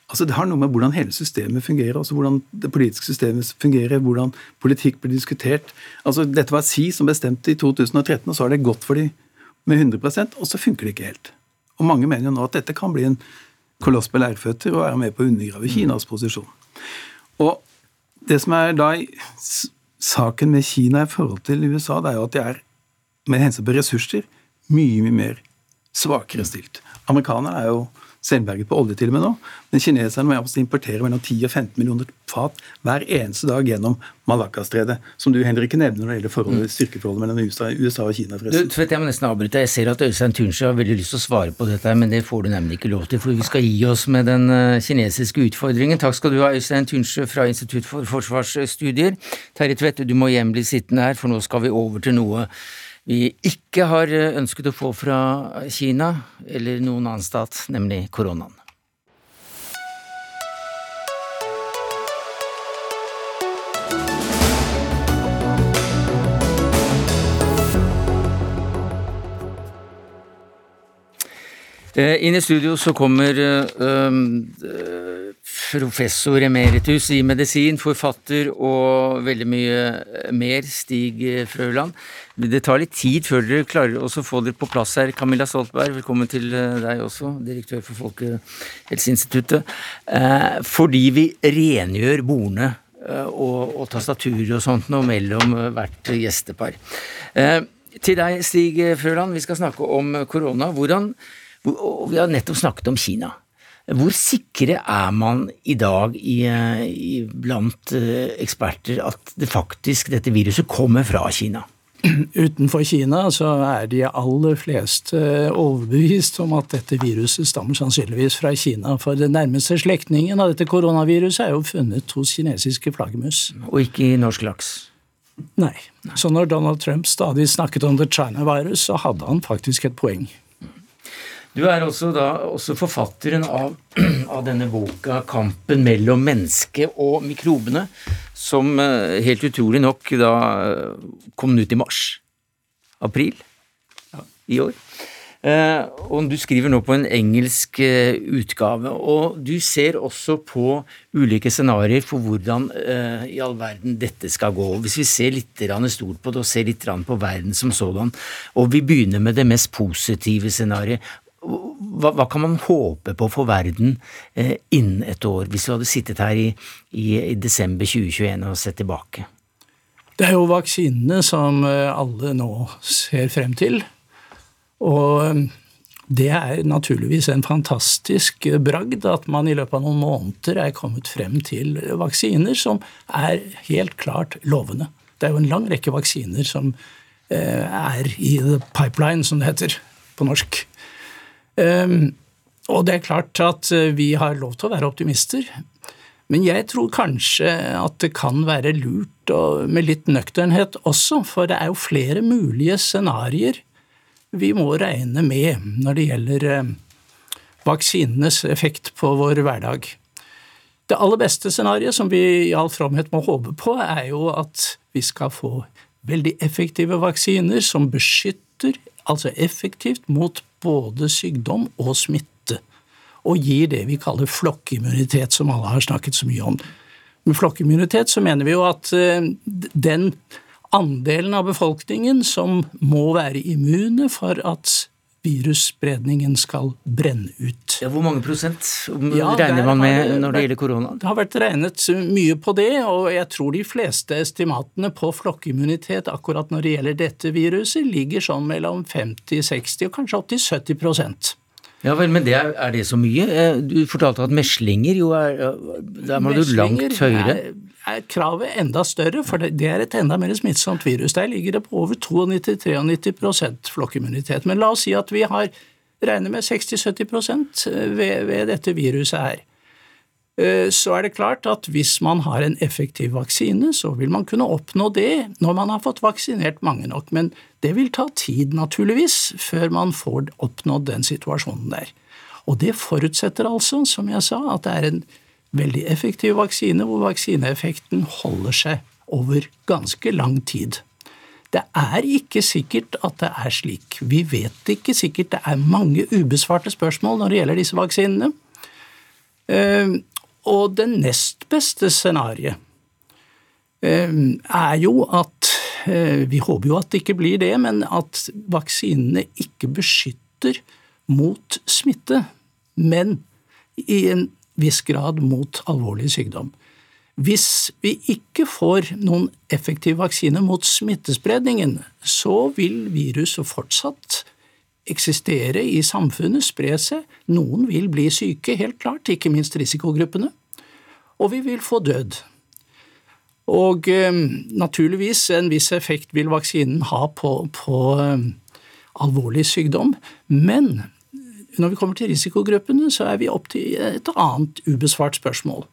Altså Det har noe med hvordan hele systemet fungerer, altså hvordan det politiske systemet fungerer, hvordan politikk blir diskutert. Altså Dette var Xi som bestemte i 2013, og så har det gått for de med 100% og så funker det ikke helt. Og Mange mener jo nå at dette kan bli en koloss med lærføtter og være med på å undergrave Kinas posisjon. Og Det som er da saken med Kina i forhold til USA, det er jo at de er med hensyn på ressurser mye, mye mer svakere stilt. Amerikanerne er jo selvberget på olje til og med nå, men kineserne må importere mellom 10 og 15 millioner fat hver eneste dag gjennom Malakastredet. som du heller ikke nevner når det gjelder forholdet, styrkeforholdet mellom USA, USA og Kina. Du, Tvett, Tvedt, jeg må nesten avbryte. Jeg ser at Øystein Tunsjø har veldig lyst til å svare på dette, men det får du nemlig ikke lov til, for vi skal gi oss med den eh, kinesiske utfordringen. Takk skal du ha, Øystein Tunsjø fra Institutt for forsvarsstudier. Terje Tvedt, du må hjem bli sittende her, for nå skal vi over til noe vi ikke har eh, ønsket å få fra Kina eller noen annen stat, nemlig koronaen. Eh, Inn i studio så kommer eh, eh, professor emeritus i medisin, forfatter og veldig mye mer, Stig Frøland. Det tar litt tid før dere klarer å få dere på plass her. Camilla Stoltberg, velkommen til eh, deg også, direktør for Folkehelseinstituttet. Eh, Fordi vi rengjør bordene eh, og, og tastaturer og sånt nå mellom hvert gjestepar. Til deg, Stig Frøland, vi skal snakke om korona. Hvordan Og vi har nettopp snakket om Kina. Hvor sikre er man i dag i, i, blant eksperter at det faktisk, dette viruset kommer fra Kina? Utenfor Kina så er de aller fleste overbevist om at dette viruset stammer sannsynligvis fra Kina. For den nærmeste slektningen av dette koronaviruset er jo funnet hos kinesiske flaggermus. Og ikke i norsk laks? Nei. Så når Donald Trump stadig snakket om the China virus, så hadde han faktisk et poeng. Du er også, da, også forfatteren av, av denne boka 'Kampen mellom mennesket og mikrobene', som eh, helt utrolig nok da eh, kom ut i mars. April i år. Eh, og du skriver nå på en engelsk utgave, og du ser også på ulike scenarioer for hvordan i all verden dette skal gå. Hvis vi ser litt stort på det, og ser litt på verden som sådan, og vi begynner med det mest positive scenarioet, hva, hva, kan man håpe på for verden eh, innen et år, hvis vi hadde sittet her i, i, i desember 2021 og sett tilbake? Det er jo vaksinene som alle nå ser frem til. Og um, det er naturligvis en fantastisk bragd at man i løpet av noen måneder er kommet frem til vaksiner som er helt klart lovende. Det er jo en lang rekke vaksiner som eh, er i the pipeline, som det heter på norsk. Um, og det er klart at eh, vi har lov til å være optimister. Men jeg tror kanskje at det kan være lurt og med litt nøkternhet også, for det er jo flere mulige scenarioer vi må regne med når det gjelder eh, vaksinenes effekt på vår hverdag. Det aller beste scenarioet som vi i all fromhet må håpe på, er jo at vi skal få veldig effektive vaksiner som beskytter, altså effektivt, mot både sykdom og smitte, og gir det vi kaller flokkimmunitet, som alle har snakket så mye om. Med flokkimmunitet så mener vi jo at eh, den andelen av befolkningen som må være immune for at virusspredningen skal brenne ut. Ja, hvor mange prosent ja, regner man med når det gjelder korona? Det har vært regnet mye på det, og jeg tror de fleste estimatene på flokkimmunitet akkurat når det gjelder dette viruset, ligger sånn mellom 50-60 og kanskje opptil 70 ja vel, men det er, er, det så mye? Eh, du fortalte at meslinger jo er Der må du langt høyere. Er, er kravet enda større, for det, er et enda mer smittsomt virus. Der ligger det på over 92-93% flokkimmunitet. Men la oss si at vi har regner med 60-70 ved, ved dette viruset her. Eh, så er det klart at hvis man har en effektiv vaksine, så vil man kunne oppnå det når man har fått vaksinert mange nok. Men det vil ta tid, naturligvis, før man får oppnådd den situasjonen der. Og det forutsetter altså, som jeg sa, at det er en veldig effektiv vaksine, hvor vaksineeffekten holder seg over ganske lang tid. Det er ikke sikkert at det er slik. Vi vet ikke sikkert. Det er mange ubesvarte spørsmål når det gjelder disse vaksinene. Og det nest beste scenarioet eh, er jo at eh, Vi håper jo at det ikke blir det, men at vaksinene ikke beskytter mot smitte, men i en viss grad mot alvorlig sykdom. Hvis vi ikke får noen effektiv vaksine mot smittespredningen, så vil viruset fortsatt eksistere i samfunnet, spre seg. Noen vil bli syke, helt klart, ikke minst risikogruppene. Og vi vil få død. Og eh, naturligvis en viss effekt vil vaksinen ha på, på eh, alvorlig sykdom, men når vi kommer til risikogruppene, så er vi opp til et annet ubesvart spørsmål.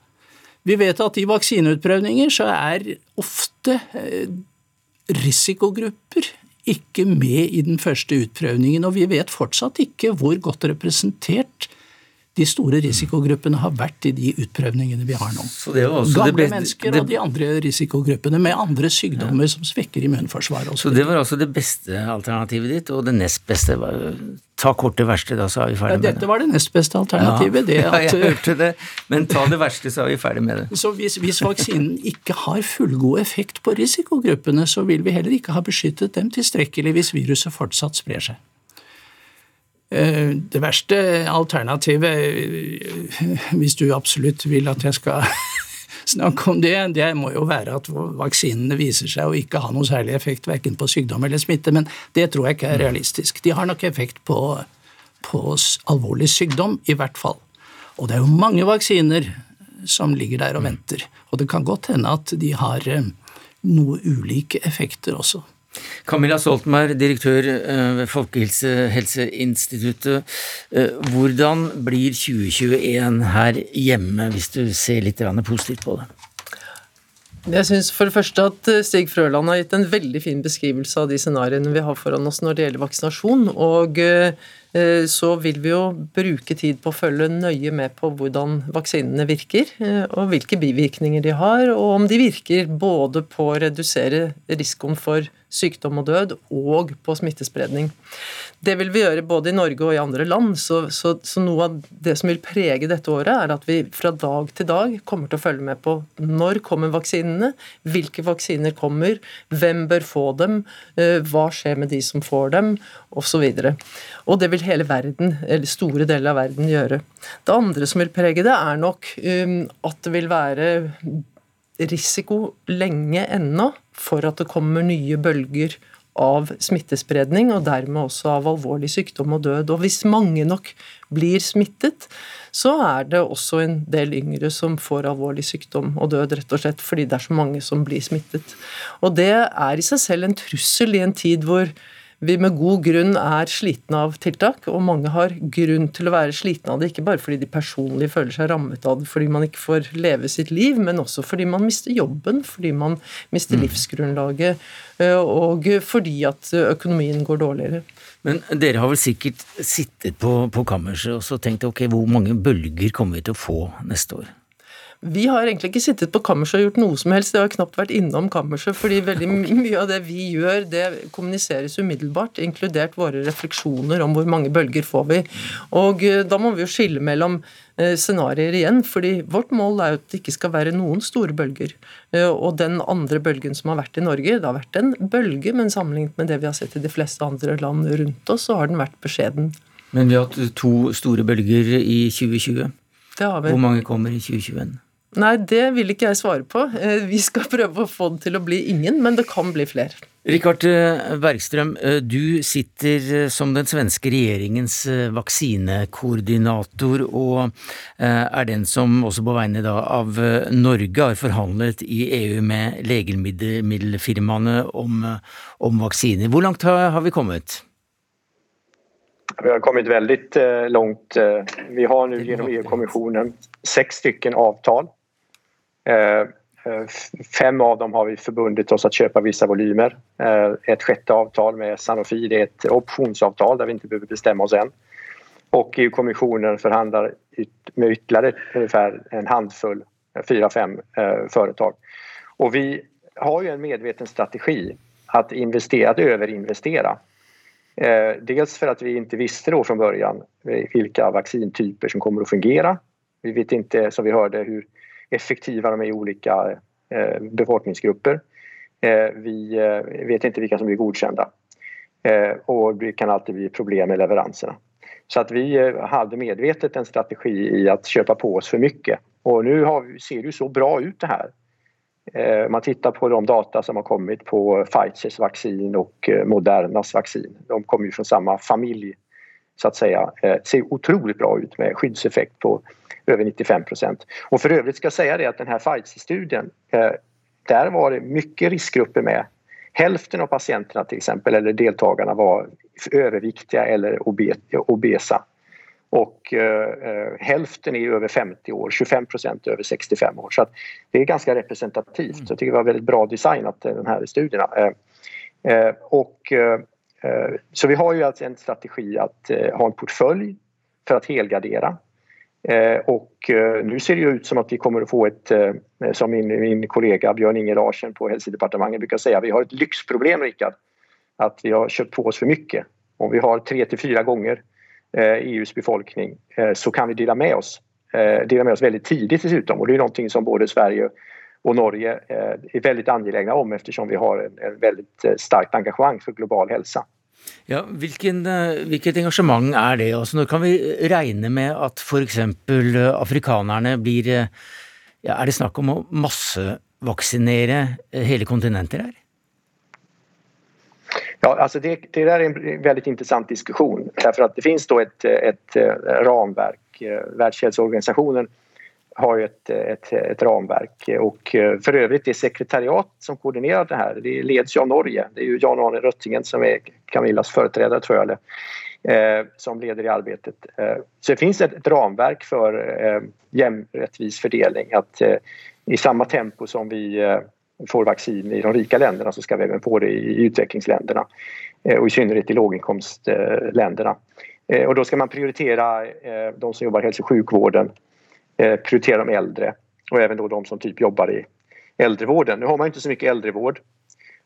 Vi vet at i vaksineutprøvninger så er ofte eh, risikogrupper ikke med i den første utprøvningen, og vi vet fortsatt ikke hvor godt representert de store risikogruppene har vært i de utprøvningene vi har nå. Gamle ble, mennesker det, og de andre risikogruppene med andre sykdommer ja. som svekker immunforsvaret. Så det var altså det beste alternativet ditt, og det nest beste var Ta kort det verste, da, så er vi ferdig ja, med det. Dette var det nest beste alternativet. Ja, at, ja, jeg hørte det, men ta det verste, så er vi ferdig med det. Så hvis, hvis vaksinen ikke har fullgod effekt på risikogruppene, så vil vi heller ikke ha beskyttet dem tilstrekkelig hvis viruset fortsatt sprer seg. Eh, det verste alternativet, eh, hvis du absolutt vil at jeg skal snakke om det, det må jo være at vaksinene viser seg å ikke ha noe særlig effekt verken på sykdom eller smitte, men det tror jeg ikke er realistisk. De har nok effekt på, på alvorlig sykdom, i hvert fall. Og det er jo mange vaksiner som ligger der og venter. Og det kan godt hende at de har eh, noe ulike effekter også. Camilla Stoltenberg, direktør eh, ved Folkehelseinstituttet. Eh, hvordan blir 2021 her hjemme, hvis du ser litt positivt på det? Jeg syns for det første at eh, Stig Frøland har gitt en veldig fin beskrivelse av de scenarioene vi har foran oss når det gjelder vaksinasjon. og så vil vi jo bruke tid på å følge nøye med på hvordan vaksinene virker, og hvilke bivirkninger de har, og om de virker både på å redusere risikoen for sykdom og død, og på smittespredning. Det vil vi gjøre både i Norge og i andre land. Så, så, så, noe av det som vil prege dette året, er at vi fra dag til dag kommer til å følge med på når kommer vaksinene, hvilke vaksiner kommer, hvem bør få dem, eh, hva skjer med de som får dem, osv. Og, og det vil hele verden, eller store deler av verden, gjøre. Det andre som vil prege det, er nok um, at det vil være risiko lenge ennå for at det kommer nye bølger av smittespredning, og dermed også av alvorlig sykdom og død. Og hvis mange nok blir smittet, så er det også en del yngre som får alvorlig sykdom og død, rett og slett fordi det er så mange som blir smittet. Og det er i seg selv en trussel i en tid hvor vi med god grunn er slitne av tiltak, og mange har grunn til å være slitne av det, ikke bare fordi de personlig føler seg rammet av det fordi man ikke får leve sitt liv, men også fordi man mister jobben, fordi man mister mm. livsgrunnlaget, eh, og fordi at økonomien går dårligere. Men dere har vel sikkert sittet på, på kammerset og så tenkt ok, hvor mange bølger kommer vi til å få neste år? Vi har egentlig ikke sittet på kammerset og gjort noe som helst. Det har knapt vært innom kammerset, fordi veldig mye av det vi gjør, det kommuniseres umiddelbart, inkludert våre refleksjoner om hvor mange bølger får vi. Og eh, da må vi jo skille mellom eh, scenarioer igjen, fordi vårt mål er jo at det ikke skal være noen store bølger. Eh, og den andre bølgen som har vært i Norge, det har vært en bølge, men sammenlignet med det vi har sett i de fleste andre land rundt oss, så har den vært beskjeden. Men vi har hatt to store bølger i 2020. Hvor mange kommer i 2021? Nei, det vil ikke jeg svare på. Eh, vi skal prøve å få det til å bli ingen, men det kan bli flere. Rikard eh, Bergstrøm, eh, du sitter som den svenske regjeringens vaksinekoordinator, og er den som også på vegne av Norge har forhandlet i EU med legemiddelfirmaene om, om vaksiner. Hvor langt har vi kommet? Vi har kommet veldig langt. Vi har nå gjennom EU-kommisjonen seks stykker avtal fem av dem har vi förbundit oss att köpa vissa volymer. Eh, ett sjätte avtal med Sanofi, det är ett optionsavtal där vi inte behöver bestämma oss än. Och EU-kommissionen förhandlar med ytterligare ungefär en handfull, fyra, fem företag. Och vi har ju en medveten strategi att, investera, att överinvestera. dels för att vi inte visste då från början vilka vaccintyper som kommer att fungera. Vi vet inte, som vi hörde, hur effektiva de är i olika eh, befolkningsgrupper. Eh, vi eh, vet inte vilka som blir godkända och det kan alltid bli problem med leveranserna. Så att vi hade medvetet en strategi i att köpa på oss för mycket och nu har, ser det ju så bra ut det här. Man tittar på de data som har kommit på Pfizers vaccin och Modernas vaccin. De kommer ju från samma familj så att säga. Ser otroligt bra ut med skyddseffekt på över 95 procent. Och för övrigt ska jag säga det att den här Pfizer-studien, eh, där var det mycket riskgrupper med. Hälften av patienterna till exempel, eller deltagarna var överviktiga eller obesa. Och eh, eh hälften är över 50 år, 25 procent över 65 år. Så det är ganska representativt. Jag tycker det var väldigt bra designat den här studien. Eh, eh, och, eh, så vi har ju alltså en strategi att ha en portfölj för att helgardera Eh, och eh, nu ser det ut som att vi kommer att få ett, eh, som min, min kollega Björn Inge Larsen på hälsodepartementet brukar säga, vi har ett lyxproblem Rickard. Att vi har köpt på oss för mycket. Om vi har tre till fyra gånger EUs befolkning så kan vi dela med oss. Dela med oss väldigt tidigt dessutom och det är någonting som både Sverige och Norge är väldigt angelägna om eftersom vi har en, en väldigt starkt engagemang för global hälsa. Ja, hvilken, eh, Hvilket engasjement er det? Altså, når kan vi regne med at f.eks. Eh, afrikanerne blir eh, ja, Er det snakk om å massevaksinere hele kontinenter her? Ja, alltså det, det där är en väldigt intressant diskussion därför att det finns då ett, ett ramverk. Världshälsoorganisationen har ju ett, ett, ett, ramverk och eh, för övrigt det sekretariat som koordinerar det här det leds ju av Norge. Det är ju Jan Arne Röttingen som är Camillas företrädare tror jag eller, eh, som leder i arbetet. Eh, så det finns ett, ett ramverk för eh, jämn rättvis fördelning eh, i samma tempo som vi eh, får vaccin i de rika länderna så ska vi även få det i utvecklingsländerna eh, och i synnerhet i låginkomstländerna. Och då ska man prioritera de som jobbar i hälso och sjukvården, prioritera de äldre och även då de som typ jobbar i äldrevården. Nu har man inte så mycket äldrevård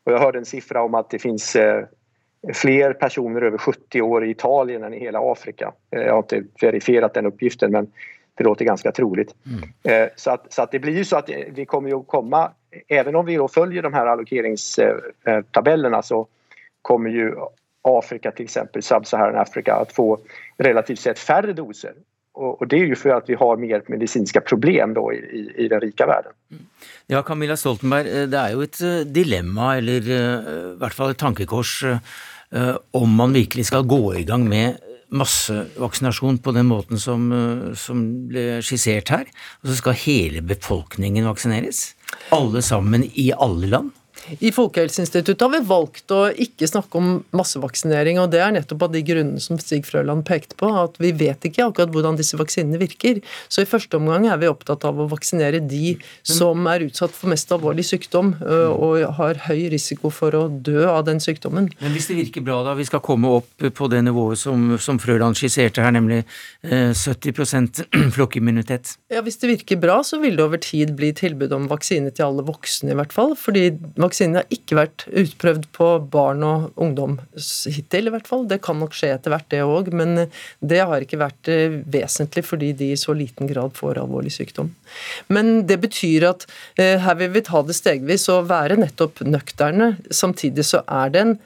och jag hörde en siffra om att det finns fler personer över 70 år i Italien än i hela Afrika. Jag har inte verifierat den uppgiften men det låter ganska troligt. Mm. Så, att, så att det blir ju så att vi kommer ju att komma, även om vi då följer de här allokeringstabellerna så kommer ju Afrika till exempel, Sub-Saharan Afrika, att få relativt sett färre doser. Och, det är ju för att vi har mer medicinska problem då i, i, den rika världen. Mm. Ja, Camilla Stoltenberg, det er jo et dilemma, eller i hvert fall et tankekors, om man virkelig skal gå i gang med massevaksinasjon på den måten som, som ble skissert her. Og så skal hele befolkningen vaksineres. Alle sammen i alle land. I Folkehelseinstituttet har vi valgt å ikke snakke om massevaksinering, og det er nettopp av de grunnene som Stig Frøland pekte på, at vi vet ikke akkurat hvordan disse vaksinene virker. Så i første omgang er vi opptatt av å vaksinere de som er utsatt for mest alvorlig sykdom og har høy risiko for å dø av den sykdommen. Men hvis det virker bra, da, vi skal komme opp på det nivået som, som Frøland skisserte her, nemlig 70% flokkimmunitet? Ja, hvis det virker bra, så vil det over tid bli tilbud om vaksine til alle voksne, i hvert fall. fordi Vaksinen har ikke vært utprøvd på barn og ungdom hittil, i hvert fall. Det kan nok skje etter hvert, det òg, men det har ikke vært eh, vesentlig fordi de i så liten grad får alvorlig sykdom. Men det betyr at eh, her vil vi ta det stegvis og være nettopp nøkterne. Samtidig så er det en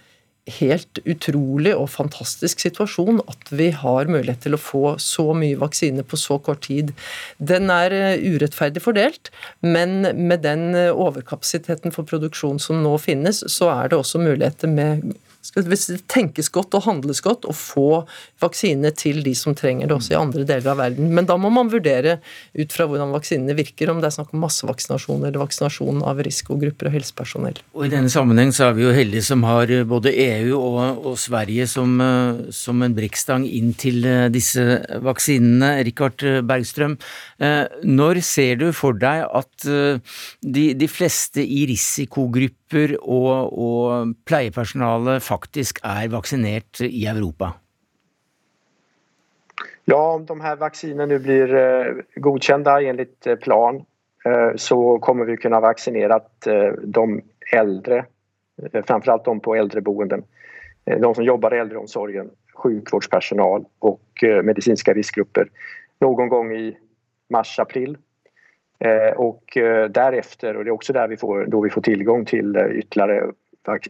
helt utrolig og fantastisk situasjon at vi har mulighet til å få så mye vaksine på så kort tid. Den er eh, urettferdig fordelt, men med den eh, overkapasiteten for produksjon som nå finnes, så er det også muligheter med hvis det tenkes godt og handles godt, å få vaksine til de som trenger det også i andre deler av verden. Men da må man vurdere ut fra hvordan vaksinene virker, om det er snakk om massevaksinasjon eller vaksinasjon av risikogrupper og helsepersonell. Og I denne sammenheng så er vi jo heldige som har både EU og, og Sverige som, som en brikkstang inn til eh, disse vaksinene. Rikard Bergstrøm, eh, når ser du for deg at eh, de, de fleste i risikogrupper grupper og, og pleiepersonale faktisk er vaksinert i Europa? Ja, om de her vaksinene blir godkjent godkända enligt eh, plan eh, så kommer vi kunne vaksinere de eldre, framfor alt de på eldreboenden. de som jobber i eldreomsorgen, sjukvårdspersonal og medisinske risikogrupper. Noen gang i mars-april Eh, och eh, därefter, och det är också där vi får, då vi får tillgång till eh, ytterligare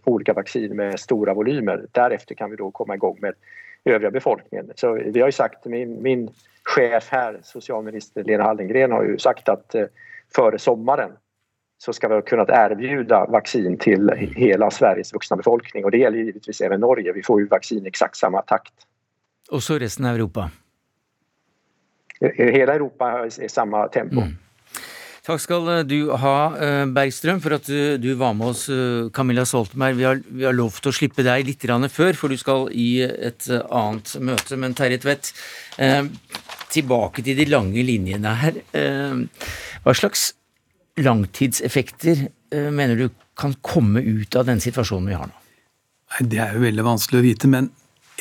olika vaccin med stora volymer. Därefter kan vi då komma igång med övriga befolkningen. Så vi har ju sagt, min, min chef här, socialminister Lena Hallengren har ju sagt att före sommaren så ska vi ha kunnat erbjuda vaccin till hela Sveriges vuxna befolkning och det gäller givetvis även Norge. Vi får ju vaccin i exakt samma takt. Och så resten av Europa? Hela Europa är samma tempo. Mm. Takk skal eh, du ha, eh, Bergstrøm, for at du, du var med oss, eh, Camilla Stoltenberg. Vi har, vi har lovt å slippe deg litt før, for du skal i et annet møte. Men Terje Tvedt, eh, tilbake til de lange linjene her. Eh, hva slags langtidseffekter eh, mener du kan komme ut av den situasjonen vi har nå? Det er jo veldig vanskelig å vite, men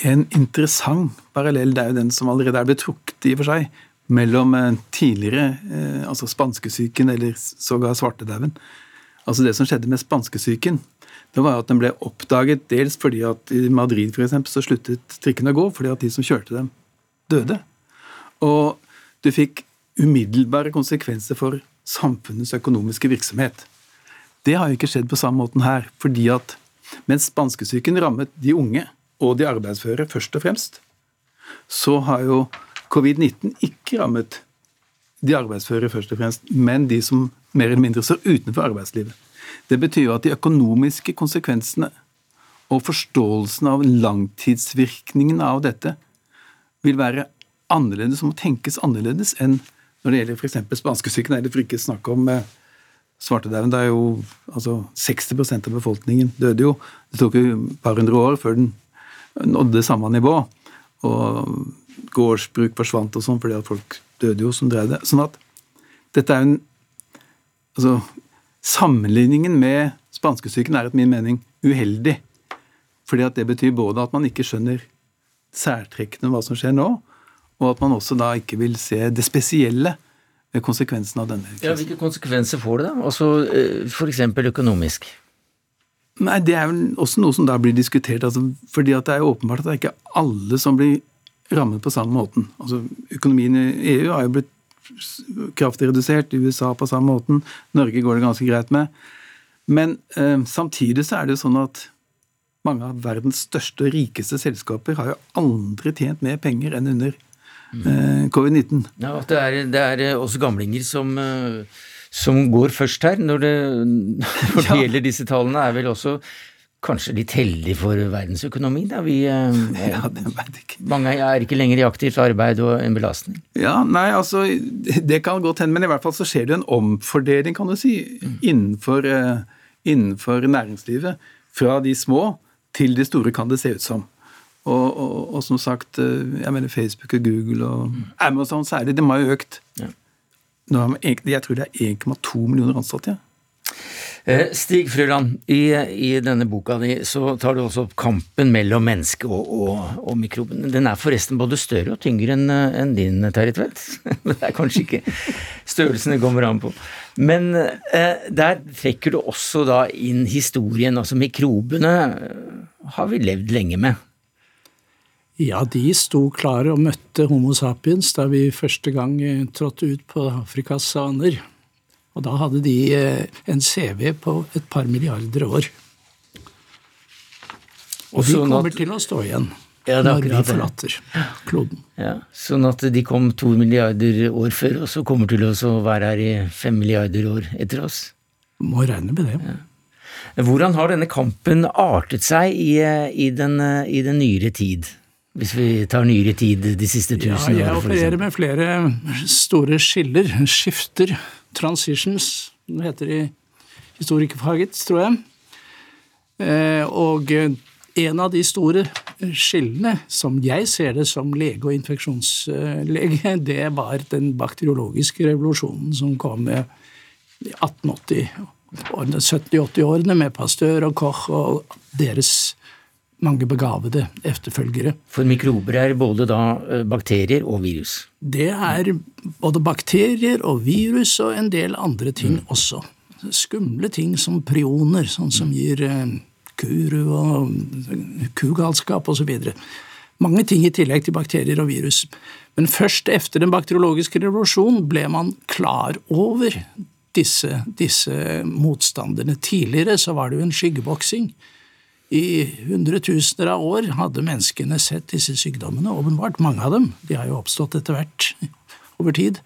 en interessant parallell det er jo den som allerede er blitt trukket i og for seg, mellom eh, tidligere, eh, altså spanskesyken eller sågar svartedauden. Altså Det som skjedde med spanskesyken, det var at den ble oppdaget dels fordi at i Madrid for eksempel, så sluttet trikkene å gå fordi at de som kjørte dem, døde. Og du fikk umiddelbare konsekvenser for samfunnets økonomiske virksomhet. Det har jo ikke skjedd på samme måten her. fordi at mens spanskesyken rammet de unge og de arbeidsføre først og fremst, så har jo covid-19 ikke rammet de arbeidsføre først og fremst, men de som mer eller mindre står utenfor arbeidslivet. Det betyr jo at de økonomiske konsekvensene og forståelsen av langtidsvirkningen av dette vil være annerledes og må tenkes annerledes enn når det gjelder f.eks. spanskesyken, eller for ikke snakke om eh, svartedauden. Det er jo altså 60% av befolkningen døde jo. Det tok jo et par hundre år før den nådde samme nivå. Og gårdsbruk forsvant og sånn, fordi at folk døde jo som drev det. Sånn at dette er en Altså, sammenligningen med spanskesyken er etter min mening uheldig. Fordi at det betyr både at man ikke skjønner særtrekkene hva som skjer nå, og at man også da ikke vil se det spesielle ved konsekvensen av denne Ja, Hvilke konsekvenser får det, da? Altså f.eks. økonomisk? Nei, Det er vel også noe som da blir diskutert. Altså, fordi at det er jo åpenbart at det er ikke alle som blir rammet på samme måten. Altså, Økonomien i EU har jo blitt kraftig redusert, i USA på samme måten. Norge går det ganske greit med. Men eh, samtidig så er det jo sånn at mange av verdens største og rikeste selskaper har jo aldri tjent mer penger enn under eh, covid-19. Ja, det er, det er også gamlinger som eh, som går først her når det, når det ja. gjelder disse tallene, er vel også kanskje litt heldig for verdensøkonomien. Da. Vi, eh, ja, mange er ikke lenger i aktivt arbeid og en belastning. Ja, nei, altså, Det kan godt hende, men i hvert fall så skjer det en omfordeling, kan du si, mm. innenfor, uh, innenfor, næringslivet. Fra de små til de store, kan det se ut som. Og, og, og som sagt, uh, jeg mener Facebook og Google og mm. Amazon særlig, de har jo økt. Ja. Jeg tror det er 1,2 millioner ansatte. Ja. Eh, Stig Frøland, i, i, denne boka di så tar du også opp kampen mellom mennesket og, og, og, mikroben. Den er forresten både større og tyngre enn en din, Terje Tvedt. det er kanskje ikke størrelsen det kommer an på. Men eh, der trekker du også da inn historien. Altså mikrobene har vi levd lenge med. Ja, de sto klare og møtte Homo sapiens da vi første gang eh, trådte ut på Afrikas saner. Og da hadde de eh, en CV på et par milliarder år. Og de kommer at, til å stå igjen ja, når vi forlater kloden. Ja, sånn at de kom to milliarder år før oss og kommer til å være her i fem milliarder år etter oss? Må regne med det. Ja. Hvordan har denne kampen artet seg i, i, den, i den nyere tid? Hvis vi tar nyere tid, de siste tusen ja, Jeg opererer med flere store skiller, skifter, transitions, det heter i historikerfaget, tror jeg. Eh, og en av de store skillene, som jeg ser det som lege og infeksjonslege, det var den bakteriologiske revolusjonen som kom med 1880 70-80-årene med Pasteur og Koch og deres mange begavede efterfølgere. For mikrober er både da eh, bakterier og virus? Det er både bakterier og virus og en del andre ting mm. også. Skumle ting som prioner, sånn som mm. gir eh, kuru og kugalskap osv. Mange ting i tillegg til bakterier og virus. Men først etter den bakteriologiske revolusjonen ble man klar over disse, disse motstanderne. Tidligere så var det jo en skyggeboksing i hundretusener av år hadde menneskene sett disse sykdommene, åpenbart. Mange av dem. De har jo oppstått etter hvert over tid.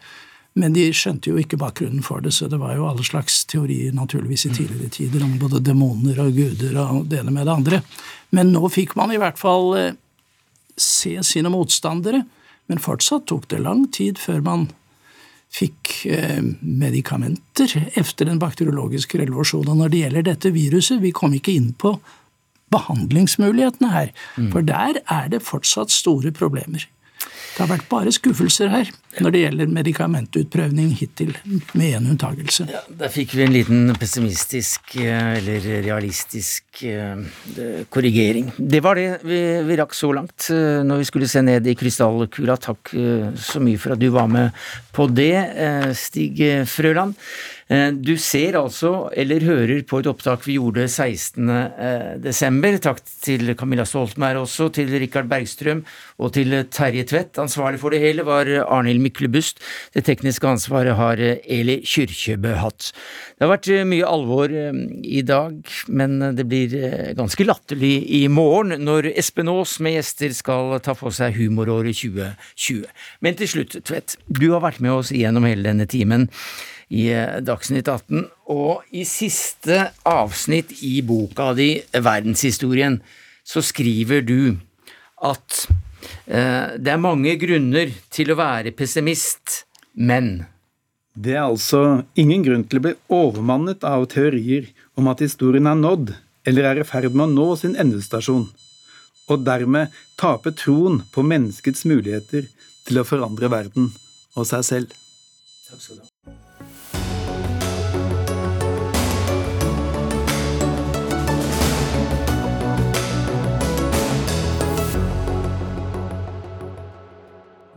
Men de skjønte jo ikke bakgrunnen for det, så det var jo alle slags teorier naturligvis i tidligere tider om både demoner og guder og det ene med det andre. Men nå fikk man i hvert fall eh, se sine motstandere. Men fortsatt tok det lang tid før man fikk eh, medikamenter etter den bakteriologiske revolusjonen. Når det gjelder dette viruset, vi kom ikke inn på behandlingsmulighetene her. Mm. For der er det fortsatt store problemer. Det har vært bare skuffelser her når det gjelder medikamentutprøvning hittil, med én unntagelse. Ja, der fikk vi en liten pessimistisk eh, eller realistisk eh, korrigering. Det var det vi, vi, rakk så langt eh, når vi skulle se ned i krystallkula. Takk så mye for at du var med på det, Stig Frøland. Eh, du ser altså, eller hører på et opptak vi gjorde 16. Eh, desember. Takk til Camilla Stoltenberg også, til Rikard Bergstrøm og til Terje Tvedt. Ansvarlig for det hele var Arnhild Myklebust. Det tekniske ansvaret har Eli Kyrkjebø hatt. Det har vært mye alvor eh, i dag, men det blir ganske latterlig i morgen når Espen Aas med gjester skal ta for seg humoråret 2020. Men til slutt, Tvedt, du har vært med oss gjennom hele denne timen i eh, Dagsnytt 18. Og i siste avsnitt i boka di, Verdenshistorien, så skriver du at eh, det er mange grunner til å være pessimist, men Det er altså ingen grunn til å bli overmannet av teorier om at historien er nådd, eller er i ferd med å nå sin endestasjon, og dermed tape troen på menneskets muligheter til å forandre verden og seg selv. Takk skal du ha.